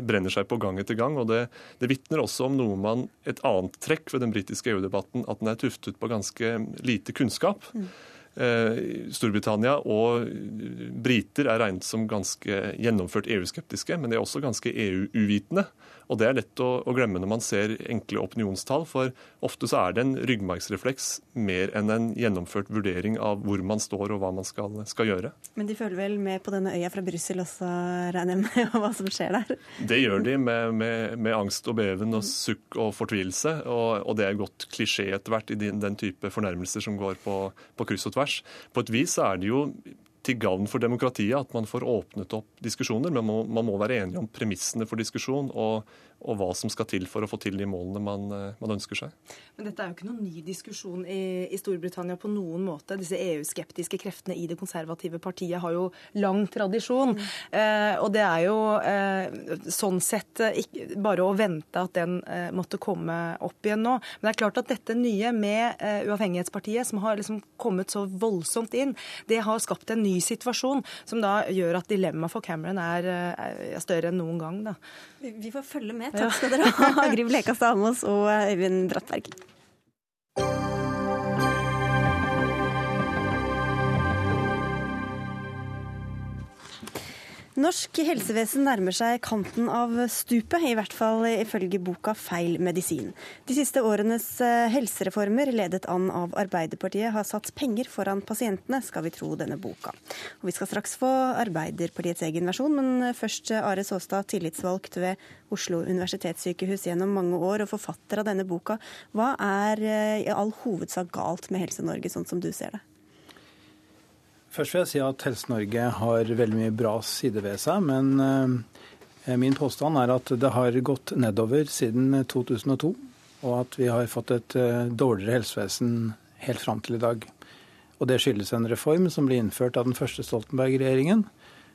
brenner seg på gang etter gang. og Det, det vitner også om noe man, et annet trekk ved den britiske EU-debatten, at den er tuftet på ganske lite kunnskap. Mm. Eh, Storbritannia og briter er regnet som ganske gjennomført EU-skeptiske, men de er også ganske EU-uvitende. Og Det er lett å, å, glemme når man ser enkle opinionstall, for ofte så er det en ryggmargsrefleks mer enn en gjennomført vurdering av hvor man står og hva man skal, skal gjøre. Men de følger vel med på denne øya fra Brussel også, regner jeg med, og hva som skjer der? Det gjør de med, med, med angst og beven og sukk og fortvilelse, og, og det er godt klisjé etter hvert i den, den, type fornærmelser som går på, på kryss og tvers. På et vis er det jo til gavn for demokratiet at man får åpnet opp diskusjoner, men man må, man må være enige om premissene for diskusjon. og og hva som skal til for å få til de målene man, eh, man ønsker seg. Men dette er jo ikke noen ny diskusjon i, i Storbritannia på noen måte. Disse EU-skeptiske kreftene i det konservative partiet har jo lang tradisjon. Mm. Eh, og det er jo eh, sånn sett eh, ikke, bare å vente at den eh, måtte komme opp igjen nå. Men det er klart at dette nye med eh, Uavhengighetspartiet, som har liksom kommet så voldsomt inn, det har skapt en ny situasjon som da gjør at dilemmaet for Cameron er, er større enn noen gang. Da. Vi får følge med. Takk skal dere ha, Griv Lekastad Almås og Øyvind Brattberg. Norsk helsevesen nærmer seg kanten av stupet, i hvert fall ifølge boka 'Feil medisin'. De siste årenes eh, helsereformer, ledet an av Arbeiderpartiet, har satt penger foran pasientene, skal vi tro denne boka. Og Vi skal straks få Arbeiderpartiets egen versjon, men først Are Såstad, tillitsvalgt ved Oslo universitetssykehus gjennom mange år og forfatter av denne boka. Hva er eh, i all hovedsak galt med Helse-Norge, sånn som du ser det? Først vil jeg si at Helse-Norge har veldig mye bra sider ved seg. Men eh, min påstand er at det har gått nedover siden 2002. Og at vi har fått et eh, dårligere helsevesen helt fram til i dag. Og det skyldes en reform som ble innført av den første Stoltenberg-regjeringen,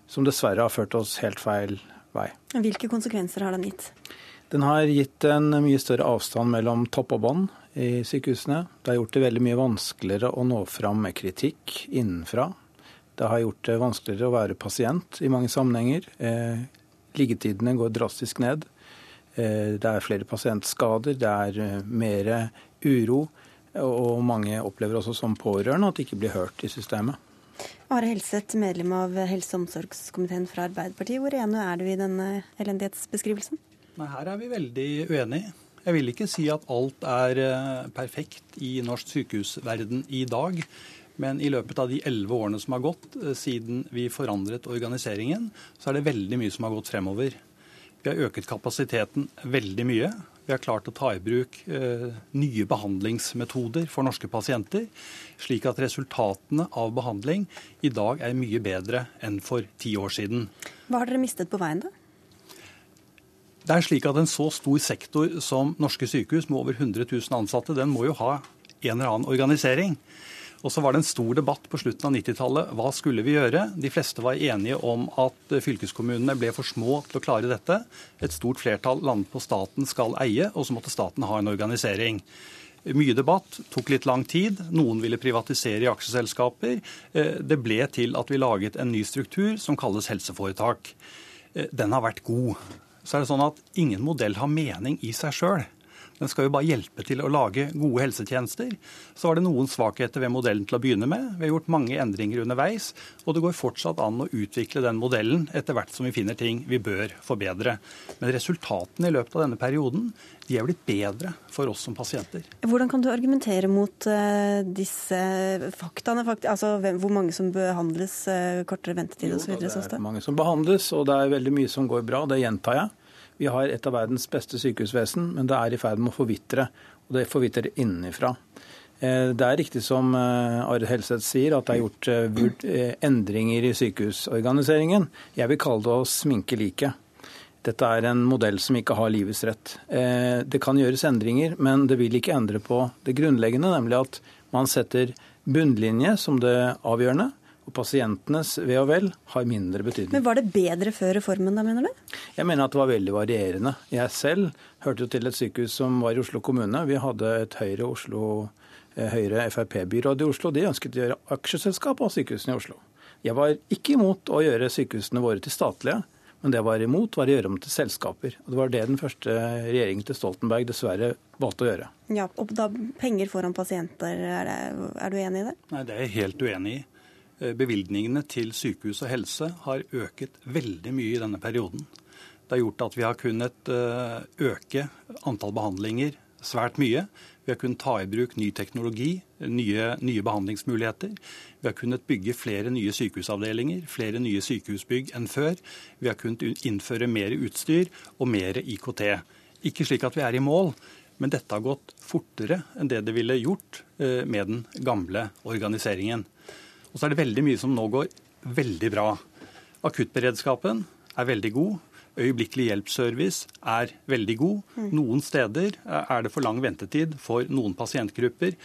som dessverre har ført oss helt feil vei. Hvilke konsekvenser har den gitt? Den har gitt en mye større avstand mellom topp og bånd i sykehusene. Det har gjort det veldig mye vanskeligere å nå fram med kritikk innenfra. Det har gjort det vanskeligere å være pasient i mange sammenhenger. Eh, liggetidene går drastisk ned. Eh, det er flere pasientskader, det er eh, mer uro. Og mange opplever også som pårørende at de ikke blir hørt i systemet. Are Helseth, medlem av helse- og omsorgskomiteen fra Arbeiderpartiet. Hvor enig er du i denne elendighetsbeskrivelsen? Nei, Her er vi veldig uenige. Jeg vil ikke si at alt er perfekt i norsk sykehusverden i dag. Men i løpet av de elleve årene som har gått eh, siden vi forandret organiseringen, så er det veldig mye som har gått fremover. Vi har øket kapasiteten veldig mye. Vi har klart å ta i bruk eh, nye behandlingsmetoder for norske pasienter, slik at resultatene av behandling i dag er mye bedre enn for ti år siden. Hva har dere mistet på veien, da? Det er slik at En så stor sektor som norske sykehus med over 100 000 ansatte, den må jo ha en eller annen organisering. Og så var det en stor debatt på slutten av 90-tallet. Hva skulle vi gjøre? De fleste var enige om at fylkeskommunene ble for små til å klare dette. Et stort flertall landet på staten skal eie, og så måtte staten ha en organisering. Mye debatt, tok litt lang tid. Noen ville privatisere i aksjeselskaper. Eh, det ble til at vi laget en ny struktur som kalles helseforetak. Eh, den har vært god. Så er det sånn at ingen modell har mening i seg sjøl. Den skal jo bare hjelpe til å lage gode helsetjenester. Så var det noen svakheter ved modellen til å begynne med. Vi har gjort mange endringer underveis, og det går fortsatt an å utvikle den modellen etter hvert som vi finner ting vi bør forbedre. Men resultatene i løpet av denne perioden de er blitt bedre for oss som pasienter. Hvordan kan du argumentere mot uh, disse faktaene? Altså hvor mange som behandles, uh, kortere ventetid osv.? Det er mange som behandles, og det er veldig mye som går bra. Det gjentar jeg. Vi har et av verdens beste sykehusvesen, men det er i ferd med å forvitre. Og det forvitrer innenfra. Eh, det er riktig som eh, Are Helseth sier, at det er gjort eh, endringer i sykehusorganiseringen. Jeg vil kalle det å sminke liket. Dette er en modell som ikke har livets rett. Det kan gjøres endringer, men det vil ikke endre på det grunnleggende, nemlig at man setter bunnlinje som det avgjørende. Og pasientenes ve og vel har mindre betydning. Men Var det bedre før reformen, da, mener du? Jeg mener at det var veldig varierende. Jeg selv hørte jo til et sykehus som var i Oslo kommune. Vi hadde et Høyre Oslo eh, Høyre Frp-byråd i Oslo. De ønsket å gjøre aksjeselskap av sykehusene i Oslo. Jeg var ikke imot å gjøre sykehusene våre til statlige. Men det jeg var imot, var å gjøre dem til selskaper. Og Det var det den første regjeringen til Stoltenberg dessverre valgte å gjøre. Ja, og da Penger foran pasienter, er, det, er du enig i det? Nei, det er jeg helt uenig i. Eh, bevilgningene til sykehus og helse har øket veldig mye i denne perioden. Det har gjort at vi har kunnet eh, øke antall behandlinger svært mye. Vi har kunnet ta i bruk ny teknologi, nye, nye, behandlingsmuligheter. Vi har kunnet bygge flere nye sykehusavdelinger, flere nye sykehusbygg enn før. Vi har kunnet innføre mer utstyr og mer IKT. Ikke slik at vi er i mål, men dette har gått fortere enn det det ville gjort eh, med den gamle organiseringen. Og så er det veldig mye som nå går veldig bra. Akuttberedskapen er veldig god. Øyeblikkelig hjelp-service er veldig god. Mm. Noen steder er det for lang ventetid for noen pasientgrupper.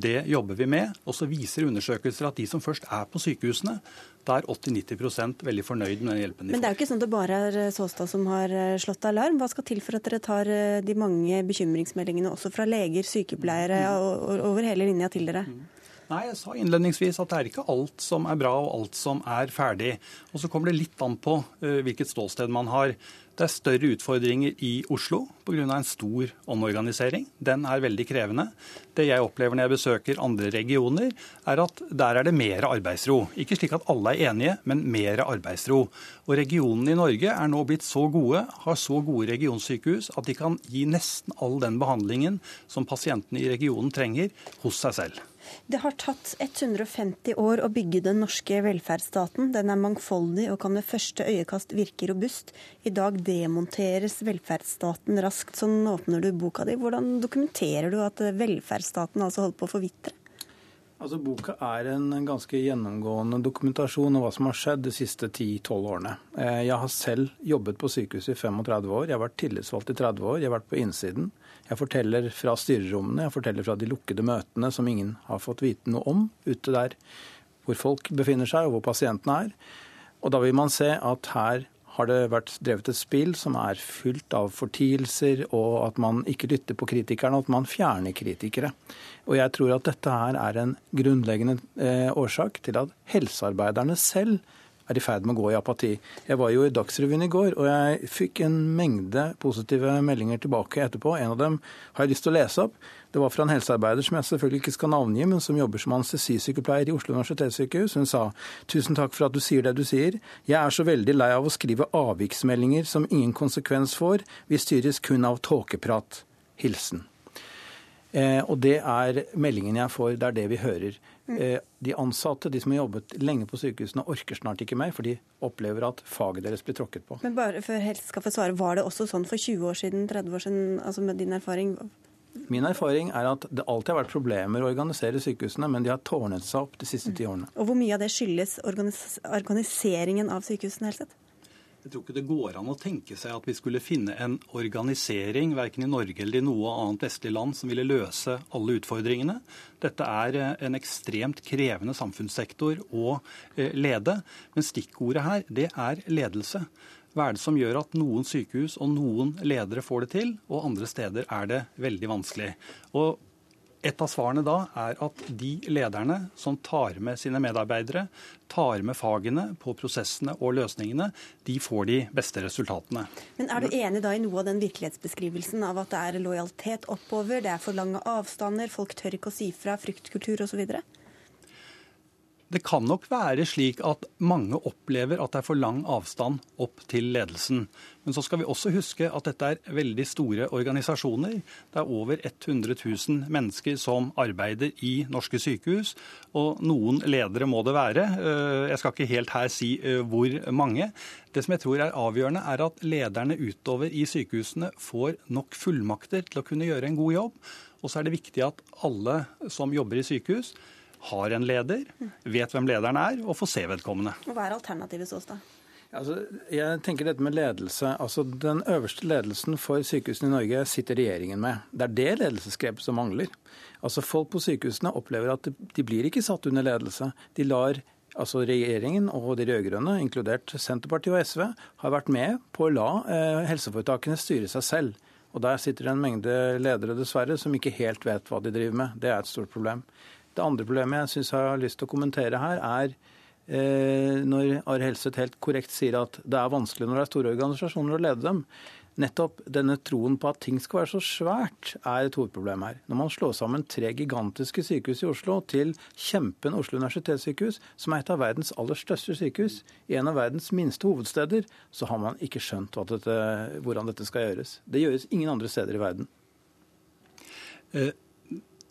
Det jobber vi med. Og så viser undersøkelser at de som først er på sykehusene, da er 80-90 veldig fornøyd med den hjelpen de får. Men det er jo ikke sånn at det bare er eh, Såstad som har eh, slått alarm. Hva skal til for at dere tar eh, de mange bekymringsmeldingene også fra leger, sykepleiere mm. over hele linja til dere? Mm. Nei, jeg sa innledningsvis at det er ikke alt som er bra og alt som er ferdig. Og så kommer det litt an på uh, hvilket ståsted man har. Det er større utfordringer i Oslo pga. en stor omorganisering. Den er veldig krevende. Det jeg opplever når jeg besøker andre regioner, er at der er det mer arbeidsro. Ikke slik at alle er enige, men mer arbeidsro. Og regionene i Norge er nå blitt så gode, har så gode regionsykehus, at de kan gi nesten all den behandlingen som pasientene i regionen trenger, hos seg selv. Det har tatt 150 år å bygge den norske velferdsstaten. Den er mangfoldig og kan ved første øyekast virke robust. I dag demonteres velferdsstaten raskt. Sånn åpner du boka di. Hvordan dokumenterer du at velferdsstaten altså holder på å forvitre? Altså, Boka er en ganske gjennomgående dokumentasjon av hva som har skjedd de siste 10-12 årene. Eh, jeg har selv jobbet på sykehuset i 35 år. Jeg har vært tillitsvalgt i 30 år. Jeg har vært på innsiden. Jeg forteller fra styrerommene, jeg forteller fra de lukkede møtene som ingen har fått vite noe om, ute der hvor folk befinner seg og hvor pasientene er. Og da vil man se at her har det vært drevet et spill som er fullt av fortielser, og at man ikke lytter på kritikerne, og at man fjerner kritikere. Og jeg tror at dette her er en grunnleggende eh, årsak til at helsearbeiderne selv er i ferd med å gå i apati. Jeg var jo i Dagsrevyen i går, og jeg fikk en mengde positive meldinger tilbake etterpå. En av dem har jeg lyst til å lese opp. Det var fra en helsearbeider som jeg selvfølgelig ikke skal navngi, men som jobber som anestesisykepleier i Oslo universitetssykehus. Hun sa tusen takk for at du sier det du sier. Jeg er så veldig lei av å skrive avviksmeldinger som ingen konsekvens får. Vi styres kun av tåkeprat. Hilsen. Eh, og det er meldingen jeg får, det er det vi hører. Eh, de ansatte, de som har jobbet lenge på sykehusene, orker snart ikke mer, for de opplever at faget deres blir tråkket på. Men bare før Helse skal få svare, Var det også sånn for 20 år siden, 30 år siden, altså med din erfaring? Min erfaring er at det alltid har vært problemer å organisere sykehusene, men de har tårnet seg opp de siste ti årene. Og Hvor mye av det skyldes organis organiseringen av sykehusene? Helseth? Jeg tror ikke det går an å tenke seg at vi skulle finne en organisering verken i Norge eller i noe annet vestlig land som ville løse alle utfordringene. Dette er eh, en ekstremt krevende samfunnssektor å eh, lede. Men stikkordet her, det er ledelse. Hva er det som gjør at noen sykehus og noen ledere får det til, og andre steder er det veldig vanskelig? Og et av svarene da er at de lederne som tar med sine medarbeidere, tar med fagene på prosessene og løsningene, de får de beste resultatene. Men Er du enig da i noe av den virkelighetsbeskrivelsen av at det er lojalitet oppover, det er for lange avstander, folk tør ikke å si fra, fryktkultur osv.? Det kan nok være slik at mange opplever at det er for lang avstand opp til ledelsen. Men så skal vi også huske at dette er veldig store organisasjoner. Det er over 100 000 mennesker som arbeider i norske sykehus. Og noen ledere må det være. Eh, jeg skal ikke helt her si eh, hvor mange. Det som jeg tror er avgjørende, er at lederne utover i sykehusene får nok fullmakter til å kunne gjøre en god jobb. Og så er det viktig at alle som jobber i sykehus, har en leder, vet hvem lederen er, og får se vedkommende. Og Hva er alternativet så, da? Altså, jeg tenker dette med ledelse. Altså, Den øverste ledelsen for sykehusene i Norge sitter regjeringen med. Det er det ledelsesgrepet som mangler. Altså, Folk på sykehusene opplever at de blir ikke satt under ledelse. De lar altså Regjeringen og de rød-grønne, inkludert Senterpartiet og SV, har vært med på å la eh, helseforetakene styre seg selv. Og Der sitter det en mengde ledere dessverre som ikke helt vet hva de driver med. Det er et stort problem. Det andre problemet jeg syns jeg har lyst til å kommentere her, er eh, når Are Helseth helt korrekt sier at det er vanskelig når det er store organisasjoner å lede dem. Nettopp denne troen på at ting skal være så svært, er et hovedproblem her. Når man slår sammen tre gigantiske sykehus i Oslo til kjempen Oslo universitetssykehus, som er et av verdens aller største sykehus, i en av verdens minste hovedsteder, så har man ikke skjønt dette, hvordan dette skal gjøres. Det gjøres ingen andre steder i verden. Eh,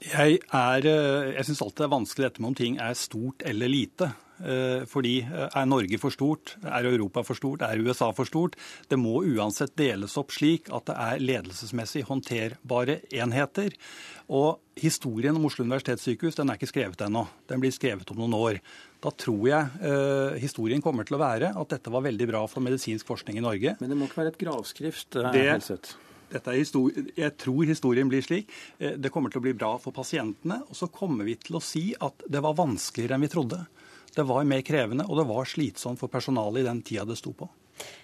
jeg, er, eh, jeg syns alltid det er vanskelig dette med om ting er stort eller lite. Eh, fordi eh, er Norge for stort, er Europa for stort, er USA for stort? Det må uansett deles opp slik at det er ledelsesmessig håndterbare enheter. Og historien om Oslo universitetssykehus den er ikke skrevet ennå. Den blir skrevet om noen år. Da tror jeg eh, historien kommer til å være at dette var veldig bra for medisinsk forskning i Norge. Men det må ikke være et gravskrift? Det, jeg tror historien blir slik. Eh, det kommer til å bli bra for pasientene. Og så kommer vi til å si at det var vanskeligere enn vi trodde. Det var mer krevende, og det var slitsomt for personalet i den tida det sto på.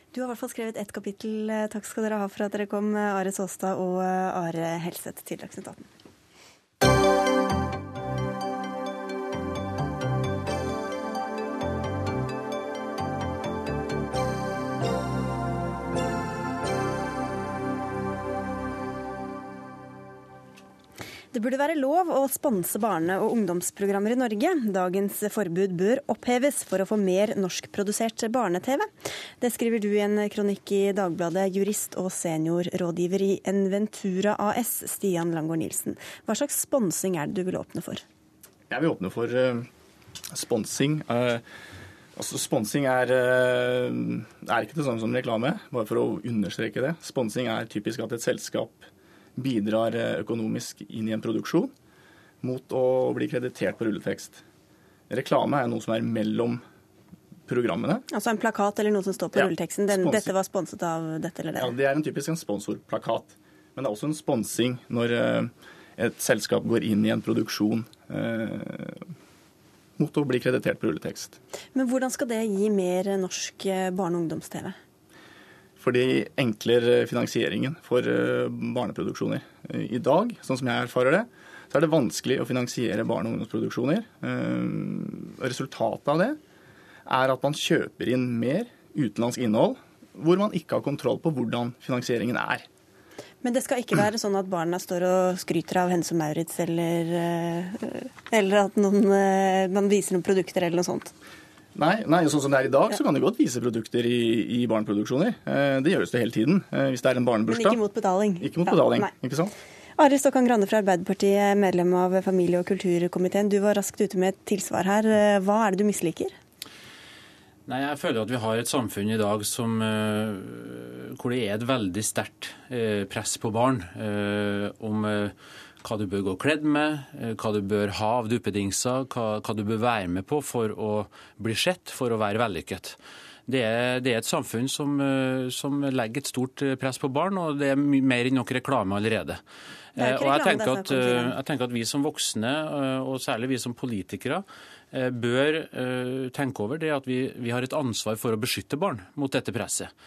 Du har i hvert fall skrevet ett kapittel. Takk skal dere ha for at dere kom, Are Såstad og Are Helseth til Dagsnytt 18. Det burde være lov å sponse barne- og ungdomsprogrammer i Norge. Dagens forbud bør oppheves for å få mer norskprodusert barne-TV. Det skriver du i en kronikk i Dagbladet, jurist og seniorrådgiver i Enventura AS, Stian Langgaard Nilsen. Hva slags sponsing er det du vil åpne for? Jeg vil åpne for uh, sponsing. Uh, altså Sponsing er, uh, er ikke det samme som reklame, bare for å understreke det. Sponsing er typisk at et selskap bidrar eh, økonomisk inn i en produksjon mot å bli kreditert på rulletekst. Reklame er noe som er mellom programmene. Altså en plakat eller noe som står på ja, rulleteksten? Den, dette var sponset av dette eller det? Ja, Det er en typisk en sponsorplakat. Men det er også en sponsing når uh, et selskap går inn i en produksjon eh, mot å bli kreditert på rulletekst. Men hvordan skal det gi mer norsk barne- og ungdoms-TV? Fordi enkler finansieringen for eh, barneproduksjoner. Eh, I dag, sånn som jeg erfarer det, så er det vanskelig å finansiere barne- og ungdomsproduksjoner. Eh, resultatet av det er at man kjøper inn mer utenlandsk innhold hvor man ikke har kontroll på hvordan finansieringen er. Men det skal ikke være sånn at barna står og skryter av Hense Maurits, eller, eller at noen, man viser noen produkter eller noe sånt? Nei, nei, sånn som det er i dag, så kan det godt vise produkter i, i barneproduksjoner. Eh, det gjøres det hele tiden. Eh, hvis det er en barnebursdag. Men ikke mot betaling. Ikke mot betaling, ja, ikke sant? Arild Stokkan Grande fra Arbeiderpartiet, medlem av familie- og kulturkomiteen. Du var raskt ute med et tilsvar her. Eh, hva er det du misliker? Nei, Jeg føler at vi har et samfunn i dag som, hvor det er et veldig sterkt press på barn om hva du bør gå kledd med, eh, hva du bør ha av duppedingser, hva, hva, du bør være med på for å bli sett, for å være vellykket. Det er, det er et samfunn som, som, legger et stort press på barn, og det er mer enn nok reklame allerede. Og jeg tenker, at, jeg tenker at vi som voksne, og særlig vi som politikere, bør tenke over det at vi, vi har et ansvar for å beskytte barn mot dette presset.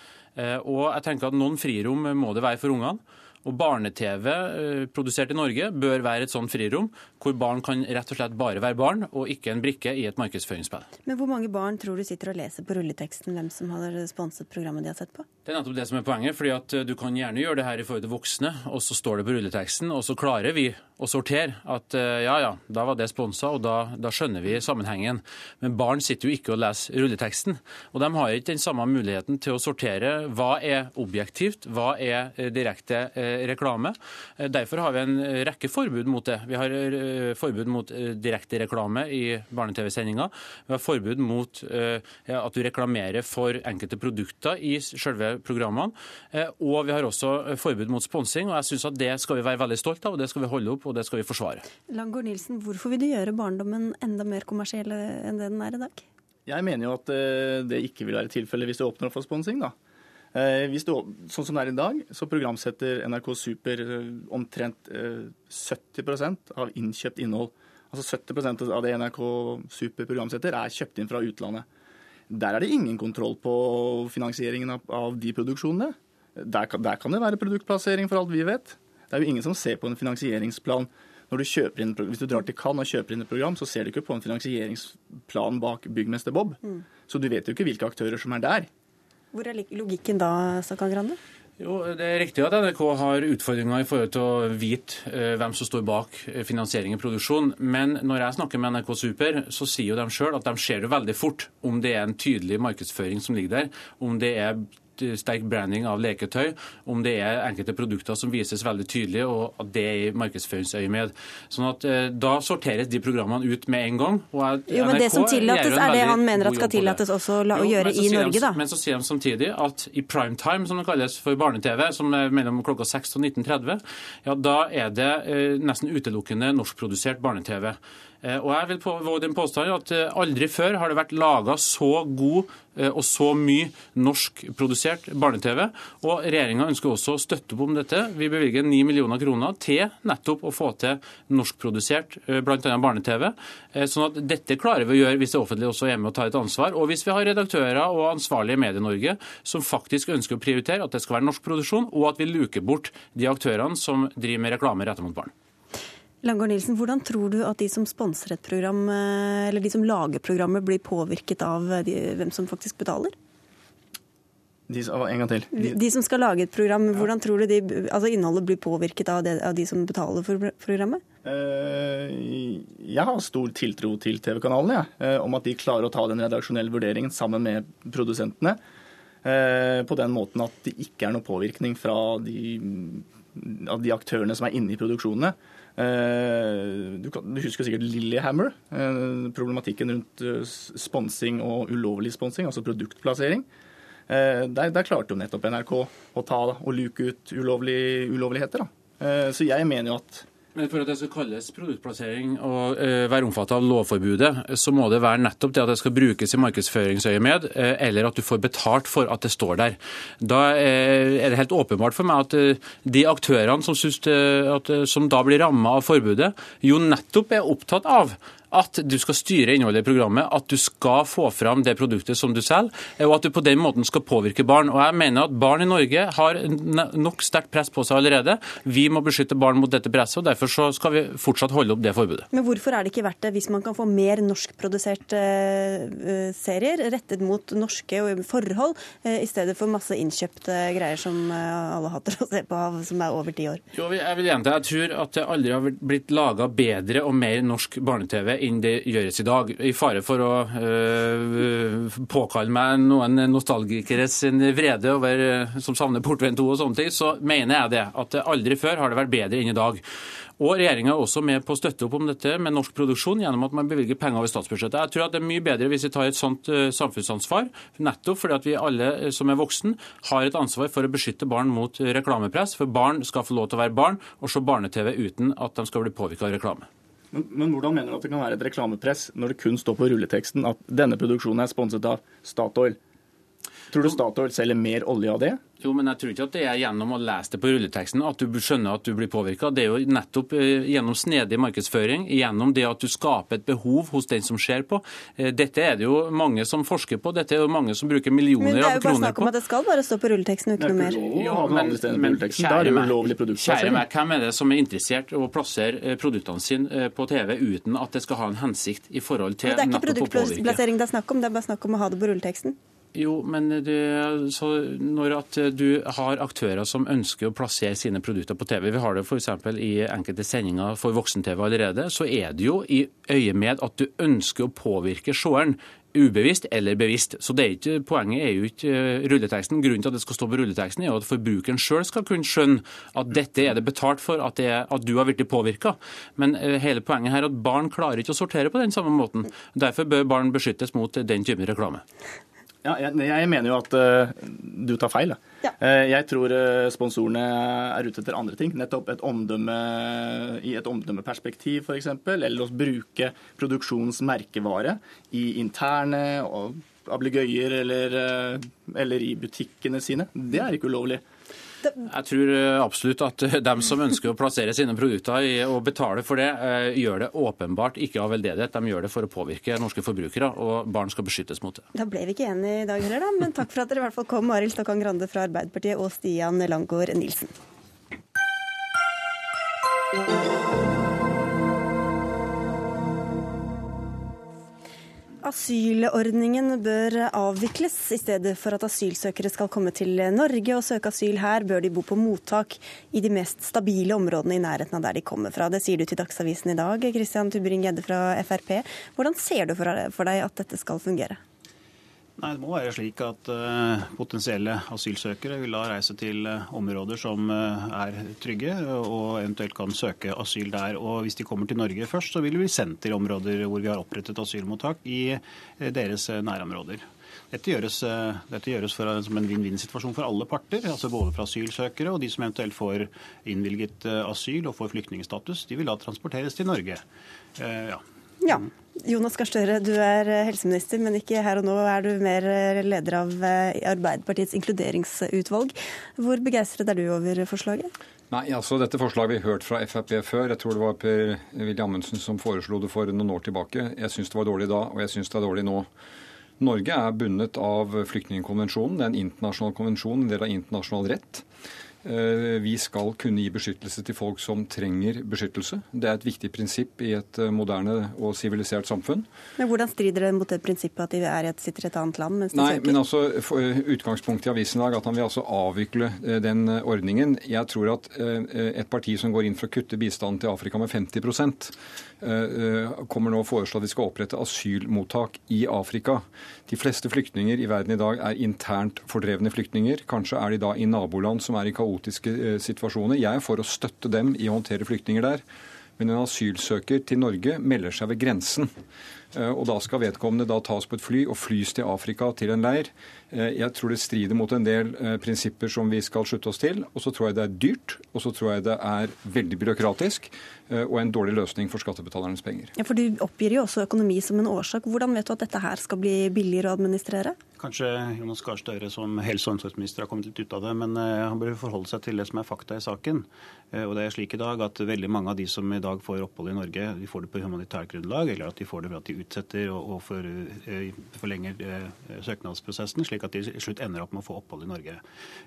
Og jeg tenker at Noen frirom må det være for ungene. Og Barne-TV eh, produsert i Norge bør være et sånt frirom, hvor barn kan rett og slett bare være barn, og ikke en brikke i et markedsføringsspill. Men hvor mange barn tror du sitter og leser på rulleteksten hvem som har sponset programmet de har sett på? Det er nettopp det som er poenget. fordi at eh, Du kan gjerne gjøre det her i forhold til voksne, og så står det på rulleteksten, og så klarer vi å sortere at eh, ja ja, da var det sponsa, og da, da, skjønner vi sammenhengen. Men barn sitter jo ikke og leser rulleteksten. Og de har ikke den samme muligheten til å sortere hva er objektivt, hva er direkte reklame. Eh, derfor har vi en rekke forbud mot det. Vi har eh, forbud mot direkte reklame i barne-TV-sendinga. Vi har forbud mot at du reklamerer for enkelte produkter i selve programmene. Og vi har også forbud mot sponsing. og jeg synes at Det skal vi være veldig stolt av, og det skal vi holde opp og det skal vi forsvare. Langård Nilsen, hvorfor vil du gjøre barndommen enda mer kommersiell enn det den er i dag? Jeg mener jo at det ikke vil være tilfellet hvis du åpner opp for sponsing. da. Eh, hvis du, sånn som det er i dag, så programsetter NRK Super eh, omtrent 70 eh, av innkjøpt innhold. Altså 70% av det NRK Super programsetter, er kjøpt inn fra utlandet. Der er det ingen kontroll på finansieringen av, av de produksjonene. Der, der, kan det være produktplassering, for alt vi vet. Det er jo ingen som ser på en finansieringsplan. Når du kjøper inn, hvis du drar til Cannes og kjøper inn et program, så ser du ikke på en finansieringsplan bak Byggmester Bob. Mm. Så du vet jo ikke hvilke aktører som er der. Hvor er logikken da, Stakan Grande? Jo, Det er riktig at NRK har utfordringer i forhold til å vite eh, hvem som står bak eh, finansiering i produksjon. Men når jeg snakker med NRK Super, så sier jo de sjøl at de ser det veldig fort om det er en tydelig markedsføring som ligger der, om det er sterk branding av leketøy, om det er enkelte produkter som vises veldig tydelig, og at det er i markedsføringsøyemed. Sånn at eh, Da sorteres de programmene ut med en gang. og jo, men Det som tillates, er det han mener at skal tillates også å gjøre i Norge, da? Men så sier de samtidig at i prime time, som det kalles for barne-TV, som er mellom klokka 6 og 19.30, ja, da er det eh, nesten utelukkende norskprodusert barne-TV. Eh, og jeg vil våge den påstanden at eh, aldri før har det vært laga så god eh, og så mye norskprodusert barne-TV. Og regjeringa ønsker også å støtte opp om dette. Vi bevilger 9 millioner kroner til nettopp å få til norskprodusert bl.a. barne-TV. Sånn at dette klarer vi å gjøre hvis det offentlige også er med og tar et ansvar. Og hvis vi har redaktører og ansvarlige i Medie-Norge som faktisk ønsker å prioritere at det skal være norsk produksjon, og at vi luker bort de aktørene som driver med reklame rettet mot barn. Langård Nilsen, hvordan tror du at de som sponser et program, eh, eller de som lager programmet, blir påvirket av eh, de, hvem som faktisk betaler? De, en gang til. De, de, som skal lage et program, ja. hvordan tror du de, altså innholdet blir påvirket av, det, av de som betaler for programmet? Uh, jeg har stor tiltro til TV-kanalene, ja, om at de klarer å ta den redaksjonelle vurderingen sammen med produsentene. På den måten at det ikke er noe påvirkning fra de, av de aktørene som er inne i produksjonene. Eh, du, husker sikkert Lillehammer. Eh, problematikken rundt eh, sponsing og ulovlig sponsing, altså produktplassering. Der, der, klarte jo nettopp NRK å ta og luke ut ulovlig, ulovligheter. Da. Så jeg mener jo at men For at det skal kalles produktplassering og uh, være omfattet av lovforbudet, så må det være nettopp det at det skal brukes i markedsføringsøyemed, uh, eller at du får betalt for at det står der. Da uh, er det helt åpenbart for meg at de aktørene som, synes, at, som da blir ramma av forbudet, jo nettopp er opptatt av at du skal styre innholdet i programmet, at du skal få fram det produktet som du selger, og at du på den måten skal påvirke barn. Og jeg mener at Barn i Norge har nok sterkt press på seg allerede. Vi må beskytte barn mot dette presset, og derfor så skal vi fortsatt holde opp det forbudet. Men hvorfor er det ikke verdt det, hvis man kan få mer norskproduserte uh, serier rettet mot norske forhold, uh, i stedet for masse innkjøpte greier som alle hater å se på, som er over ti år? Jo, jeg vil gjenta, jeg tror at det aldri har blitt laga bedre og mer norsk barne-TV enn det gjøres i dag. I fare for å øh, påkalle meg noen nostalgikeres vrede over, øh, som savner Portveien 2 og sånne ting, så mener jeg det. At aldri før har det vært bedre enn i dag. Og Regjeringa er også med på å støtte opp om dette med norsk produksjon gjennom at man bevilger penger over statsbudsjettet. Jeg tror at det er mye bedre hvis vi tar et sånt uh, samfunnsansvar, nettopp fordi at vi alle som er voksen har et ansvar for å beskytte barn mot reklamepress. For barn skal få lov til å være barn og se barne-TV uten at de skal bli påvirka av reklame. Men, men, hvordan mener du at det kan være et reklamepress når det kun står på rulleteksten at denne produksjonen er sponset av Statoil? Tror du Statoil selger mer olje av det? Jo, men jeg tror ikke at det er gjennom å lese det på rulleteksten at du skjønner at du blir påvirka. Det er jo nettopp eh, gjennom snedig markedsføring, gjennom det at du skaper et behov hos den som ser på. Eh, dette er det jo mange som forsker på, dette er jo mange som bruker millioner av kroner på. Men det er jo bare snakk om at det skal bare stå på rulleteksten og ikke noe mer. Ja, men, men kjære meg, kjære meg, hvem er det som er interessert i å plassere produktene sine på TV uten at det skal ha en hensikt i forhold til nettopp å påvirke? Det er ikke produktplassering det er snakk om, det er bare snakk om å ha det på rulleteksten. Jo, men det, når at du har aktører som ønsker å plassere sine produkter på TV, vi har det f.eks. i enkelte sendinger for voksen-TV allerede, så er det jo i øye med at du ønsker å påvirke seeren. Ubevisst eller bevisst. Så det er ikke, Poenget er jo ikke eh, rulleteksten. Grunnen til at det skal stå på rulleteksten, er at forbrukeren sjøl skal kunne skjønne at dette er det betalt for, at, er, at du har blitt påvirka. Men uh, hele poenget her er at barn klarer ikke å sortere på den samme måten. Derfor bør barn beskyttes mot den typen reklame. Ja, jeg, jeg, mener jo at uh, du tar feil. Ja. Uh, jeg tror uh, sponsorene er ute etter andre ting. Nettopp et omdømme i et omdømmeperspektiv f.eks. Eller å bruke produksjonens merkevare i interne ablegøyer eller, eller i butikkene sine. Det er ikke ulovlig. Jeg tror eh, absolutt at eh, dem som ønsker å plassere sine produkter og betale for det, eh, gjør det åpenbart ikke av veldedighet. De gjør det for å påvirke norske forbrukere, og barn skal beskyttes mot det. Da ble vi ikke enige i dag heller, da. Men takk for at dere i hvert fall kom, Arild Stokkan Grande fra Arbeiderpartiet og Stian Langgaard Nilsen. Asylordningen bør avvikles. I stedet for at asylsøkere skal komme til Norge og søke asyl her, bør de bo på mottak i de mest stabile områdene i nærheten av der de kommer fra. Det sier du til Dagsavisen i dag, Christian Tubring-Gjedde fra Frp. Hvordan ser du for deg at dette skal fungere? Nei, Det må være slik at uh, potensielle asylsøkere vil da reise til uh, områder som uh, er trygge, og eventuelt kan søke asyl der. Og Hvis de kommer til Norge først, så vil de bli sendt til områder hvor vi har opprettet asylmottak i deres nærområder. Dette gjøres, dette gjøres for, som en vinn-vinn-situasjon for alle parter, altså både for asylsøkere og de som eventuelt får innvilget asyl og får flyktningstatus. De vil da transporteres til Norge. ja. Ja. Jonas Gahr Støre, du er eh, helseminister, men ikke her og nå. Er du mer eh, leder av eh, Arbeiderpartiets inkluderingsutvalg. Hvor begeistret er du over forslaget? Nei, altså Dette forslaget vi har hørt fra Frp før. Jeg tror det var Per Willy Amundsen som foreslo det for noen år tilbake. Jeg syns det var dårlig da, og jeg syns det er dårlig nå. Norge er bundet av flyktningkonvensjonen. Det er en internasjonal konvensjon, en del av internasjonal rett. Eh, vi skal kunne gi beskyttelse til folk som trenger beskyttelse. Det er et viktig prinsipp i et eh, moderne og sivilisert samfunn. Men Hvordan strider det mot det prinsippet at de er et, sitter i et annet land mens de Nei, søker? men altså, Utgangspunktet i avisen i dag at han vil altså avvikle eh, den ordningen. Jeg tror at et parti som går inn for å kutte bistanden til Afrika med 50% kommer nå å foreslå at vi skal opprette asylmottak i Afrika. De fleste flyktninger i verden i dag er internt fordrevne flyktninger. Kanskje er de da i naboland som er i kaotiske eh, situasjoner. Jeg er for å støtte dem i å håndtere flyktninger der. Men en asylsøker til Norge melder seg ved grensen. Eh, og da skal vedkommende da tas på et fly og flys til Afrika, til en leir. Eh, jeg tror det strider mot en del prinsipper som vi skal slutte oss til. Og så tror jeg det er dyrt, og så tror jeg det er veldig byråkratisk og en dårlig løsning for skattebetalernes penger. Ja, For du oppgir jo også økonomi som en årsak. Hvordan vet du at dette her skal bli billigere å administrere? Kanskje Jonas Gahr Støre som helse- og omsorgsminister har kommet litt ut av det, men eh, han bør forholde seg til det som er fakta i saken. Eh, og det er slik i dag at veldig mange av de som i dag får opphold i Norge, de får det på humanitært grunnlag, eller at de får det ved at de utsetter og, eh, forlenger søknadsprosessen, slik at de i slutt ender opp med å få opphold i Norge.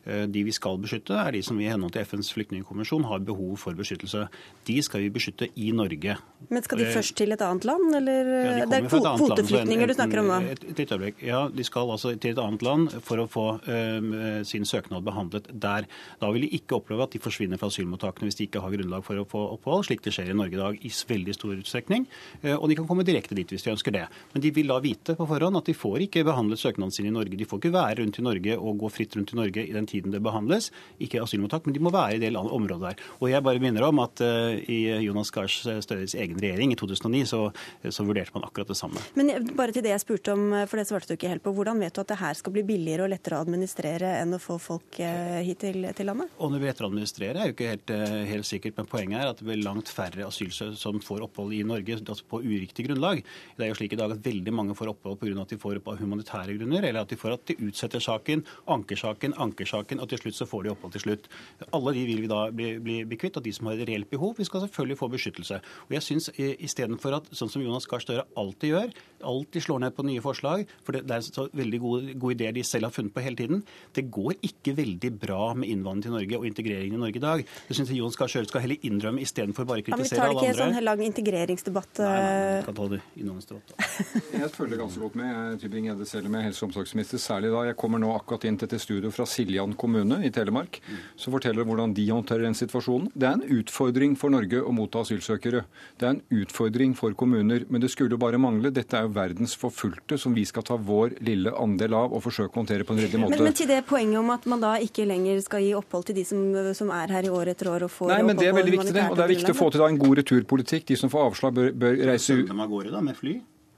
De vi skal beskytte, er de som vi i henhold til FNs flyktningkonvensjon har behov for beskyttelse. De skal vi beskytte i Norge. Men skal de først til et annet land, eller ja, de det er kvoteflyktninger du snakker om da? Et, et, øyeblikk. ja, de skal altså til et annet land for å få uh, sin søknad behandlet der. Da vil de ikke oppleve at de forsvinner fra asylmottakene hvis de ikke har grunnlag for å få opphold, slik det skjer i Norge i dag i veldig stor utstrekning. Uh, og de kan komme direkte dit hvis de ønsker det. Men de vil da vite på forhånd at de får ikke behandlet søknaden sin i Norge. De får ikke være rundt i Norge og gå fritt rundt i Norge i den tiden det behandles. Ikke asylmottak, men de må være i det området der. Og jeg bare minner om at uh, i Jonas Gahr Støres egen regjering i 2009 så, så vurderte man akkurat det samme. Men bare til det jeg spurte om, for det svarte du ikke helt på. Hvordan vet du at det her skal bli billigere og lettere å administrere enn å få folk eh, hit til, til landet? Og det blir lettere å administrere er jo ikke helt, eh, helt, sikkert, men poenget er at det blir langt færre asylsøkere som får opphold i Norge altså på uriktig grunnlag. Det er jo slik i dag at veldig mange får opphold pga. at de får humanitære grunner, eller at de får at de utsetter saken, anker saken, anker saken, og til slutt så får de opphold til slutt. Alle de vil vi da bli, bli, bli kvitt, og de som har et reelt behov, vi skal selvfølgelig få beskyttelse. Og jeg synes Istedenfor at sånn som Jonas Gahr Støre alltid gjør, alltid slår ned på nye forslag, for det, det er så veldig gode, gode ideer de selv har funnet på hele tiden, det går ikke veldig bra med innvandring til Norge og integreringen i Norge i dag. Det synes Jonas Gahr Støre skal heller innrømme istedenfor bare kritisere alle andre. Ja, men Vi tar det ikke en sånn lang integreringsdebatt. Nei, nei, eh, vi kan ta det innholdsdebatt. Jeg følger ganske godt med. Jeg Tybring-Gjedde selv om jeg er helse- og omsorgsminister, særlig da jeg kommer nå akkurat inn til et studio fra Siljan kommune i Telemark, som forteller hvordan de håndterer den situasjonen. Det er en utfordring for Norge å motta asylsøkere. Det er en utfordring for kommuner, men det skulle bare mangle. Dette er jo verdens forfulgte som vi skal ta vår lille andel av og forsøke å håndtere på en ryddig måte. Men, men til det poenget om at man da ikke lenger skal gi opphold til de som, som er her i år etter år og får Nei, men det er veldig viktig, det. Og det er viktig å få til da en god returpolitikk. De som får avslag, bør, bør reise ut. Sende dem av gårde da, med fly?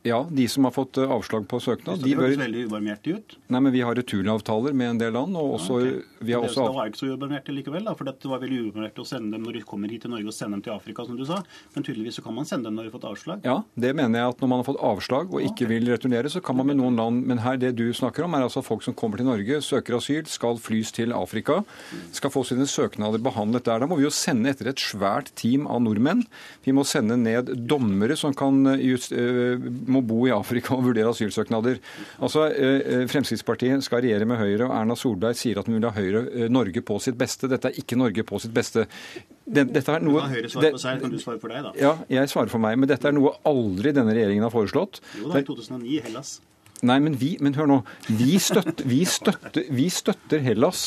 Ja, de som har fått eh, avslag på søknad, Det høres bør veldig ubarmhjertig ut. Nei, men vi har returavtaler med en del land, og også, vi har det også Det var ikke så ubarmhjertig likevel, da, for det var veldig ubarmhjertig å sende dem når de kommer hit til Norge og sende dem til Afrika, som du sa. Men tydeligvis så kan man sende dem når de har fått avslag. Ja, det mener jeg at når man har fått avslag og ikke vil returnere, så kan man med noen land Men her det du snakker om, er altså folk som kommer til Norge, søker asyl, skal flys til Afrika, skal få sine søknader behandlet der. Da må vi jo sende etter et svært team av nordmenn. Vi må sende ned dommere som kan just, må bo i Afrika og vurdere asylsøknader. Altså, øh, Fremskrittspartiet skal regjere med Høyre, og Erna Solberg sier at hun vil ha Høyre, øh, Norge på sitt beste. Dette er ikke Norge på sitt beste. Dette er noe, Høyre svarer på seg, kan du svare for deg, da? ja, jeg svarer for meg, men dette er noe aldri denne regjeringen har foreslått. Jo da, i 2009 i Hellas. Nei, men vi, men hør nå. Vi støtter, vi, støtter, vi støtter Hellas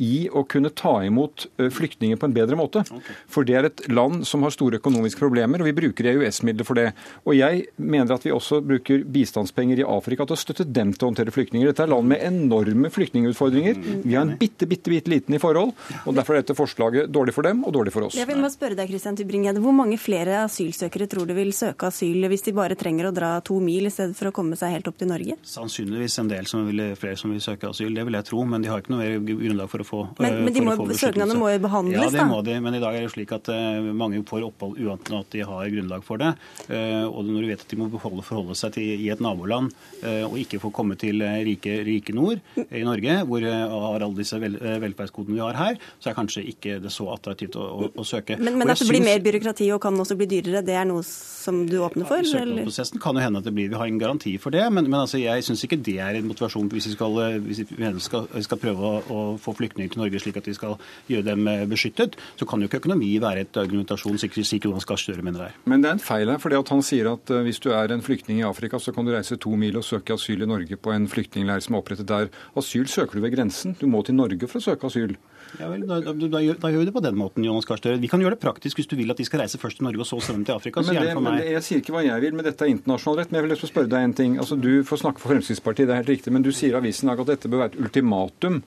i å kunne ta imot flyktninger på en bedre måte. For det er et land som har store økonomiske problemer, og vi bruker EØS-midler for det. Og jeg mener at vi også bruker bistandspenger i Afrika til å støtte dem til å håndtere flyktninger. Dette er land med enorme flyktningutfordringer. Vi har en bitte, bitte, bitte liten i forhold, og derfor er dette forslaget dårlig for dem og dårlig for oss. Jeg vil bare spørre deg, Christian Tybring-Gjedde, Hvor mange flere asylsøkere tror du vil søke asyl hvis de bare trenger å dra to mil i stedet for å komme seg helt opp til Norge? Sannsynligvis en del som vil, flere som vil søke asyl, det vil jeg tro. Men de har ikke noe mer grunnlag for å få Men- eh, men de må- søknadene må jo behandles, da? Ja, det må de. Men i dag er det slik at eh, mange får opphold uten at de har grunnlag for det. Eh, og når du vet at de må beholde, forholde seg til i et naboland og ikke få komme til rike, rike nord i Norge, hvor har alle disse vel, velferdskodene vi har her, så er kanskje ikke det så attraktivt å, å, å søke. Men, men at det blir mer byråkrati og kan også bli dyrere, det er noe som du åpner for? Ja, søknadsprosessen kan jo hende at det blir, vi har en garanti for det, men, men altså, jeg syns ikke det er en motivasjon hvis vi skal, hvis vi skal, skal prøve å, å få flyktninger til Norge slik at vi skal gjøre dem eh, beskyttet. Så kan jo ikke økonomi være et argumentasjon slik Jonas Gahr Støre mener det er. Men det er en feil her, for at han sier at eh, hvis du er en flyktning i Afrika, så kan du reise to mil og søke asyl i Norge på en flyktningleir som er opprettet der. Asyl søker du ved grensen. Du må til Norge for å søke asyl. Ja vel, da, da, da, da gjør vi det på den måten, Jonas Gahr Støre. Vi kan gjøre det praktisk hvis du vil at de skal reise først til Norge og så sende dem til Afrika. Men det, men det, jeg sier ikke hva jeg vil, men dette er internasjonal rett. Men jeg vil spørre deg en ting. Altså, Du får snakke for Fremskrittspartiet, det er helt riktig, men du sier i avisen at dette bør være et ultimatum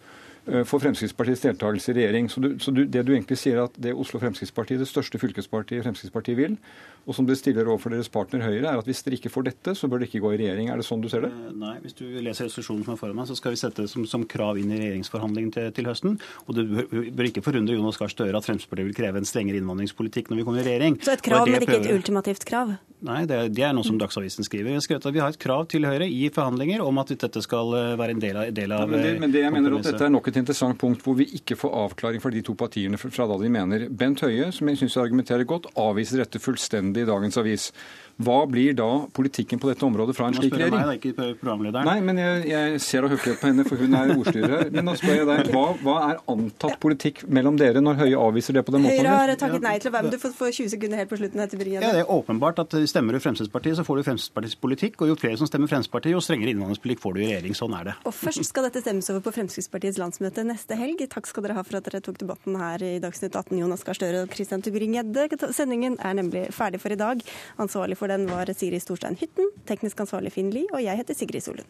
for Fremskrittspartiets deltakelse i regjering. Så, du, så du, det du egentlig sier er at det Oslo Fremskrittspartiet, det største fylkespartiet Fremskrittspartiet vil, og som dere stiller overfor deres partner Høyre, er at hvis dere ikke får dette, så bør dere ikke gå i regjering. Er det sånn du ser det? Eh, Nei, hvis du leser resolusjonen som er foran meg, så skal vi sette det som, som krav inn i regjeringsforhandlingene til, til høsten. Og det bør, bør ikke forundre Jonas Gahr Støre at Fremskrittspartiet vil kreve en strengere innvandringspolitikk når vi kommer i regjering. Så et krav, det men ikke et ultimativt krav? Nei, det er, det er noe som Dagsavisen skriver. Jeg skrev at vi har et krav til Høyre i forhandlinger om at dette skal eh, være en del av, del av men, det, men det jeg mener at dette er nok et interessant punkt hvor vi ikke får avklaring fra de to partiene fra da de mener. Bent Høie, som jeg syns argumenterer godt, avviser dette fullstendig i dagens avis. Hva blir da politikken på dette området fra en slik regjering? meg, da, ikke programlederen. Nei, men jeg, jeg ser og hører på henne, for hun er ordstyrer her. Men da spør jeg deg, hva, hva er antatt politikk mellom dere når Høie avviser det på den måten? Høyre har takket nei til å være med. Du får få 20 sekunder helt på slutten. Etter Ja, Det er åpenbart at stemmer du Fremskrittspartiet, så får du Fremskrittspartiets politikk. Og jo flere som stemmer Fremskrittspartiet, jo strengere innvandringspolitikk får du i regjering. Sånn er det. Og først skal dette stemmes over på Fremskrittspartiets landsmøte neste helg. Takk skal dere ha for at dere tok debatten her i Dagsnytt 18, Jonas Gahr Støre og Christian Tybring-Gjedde. Sendingen er nemlig ferdig for i dag. Ansvarlig for den var Siri Storstein Hytten, teknisk ansvarlig Finn Lie, og jeg heter Sigrid Solund.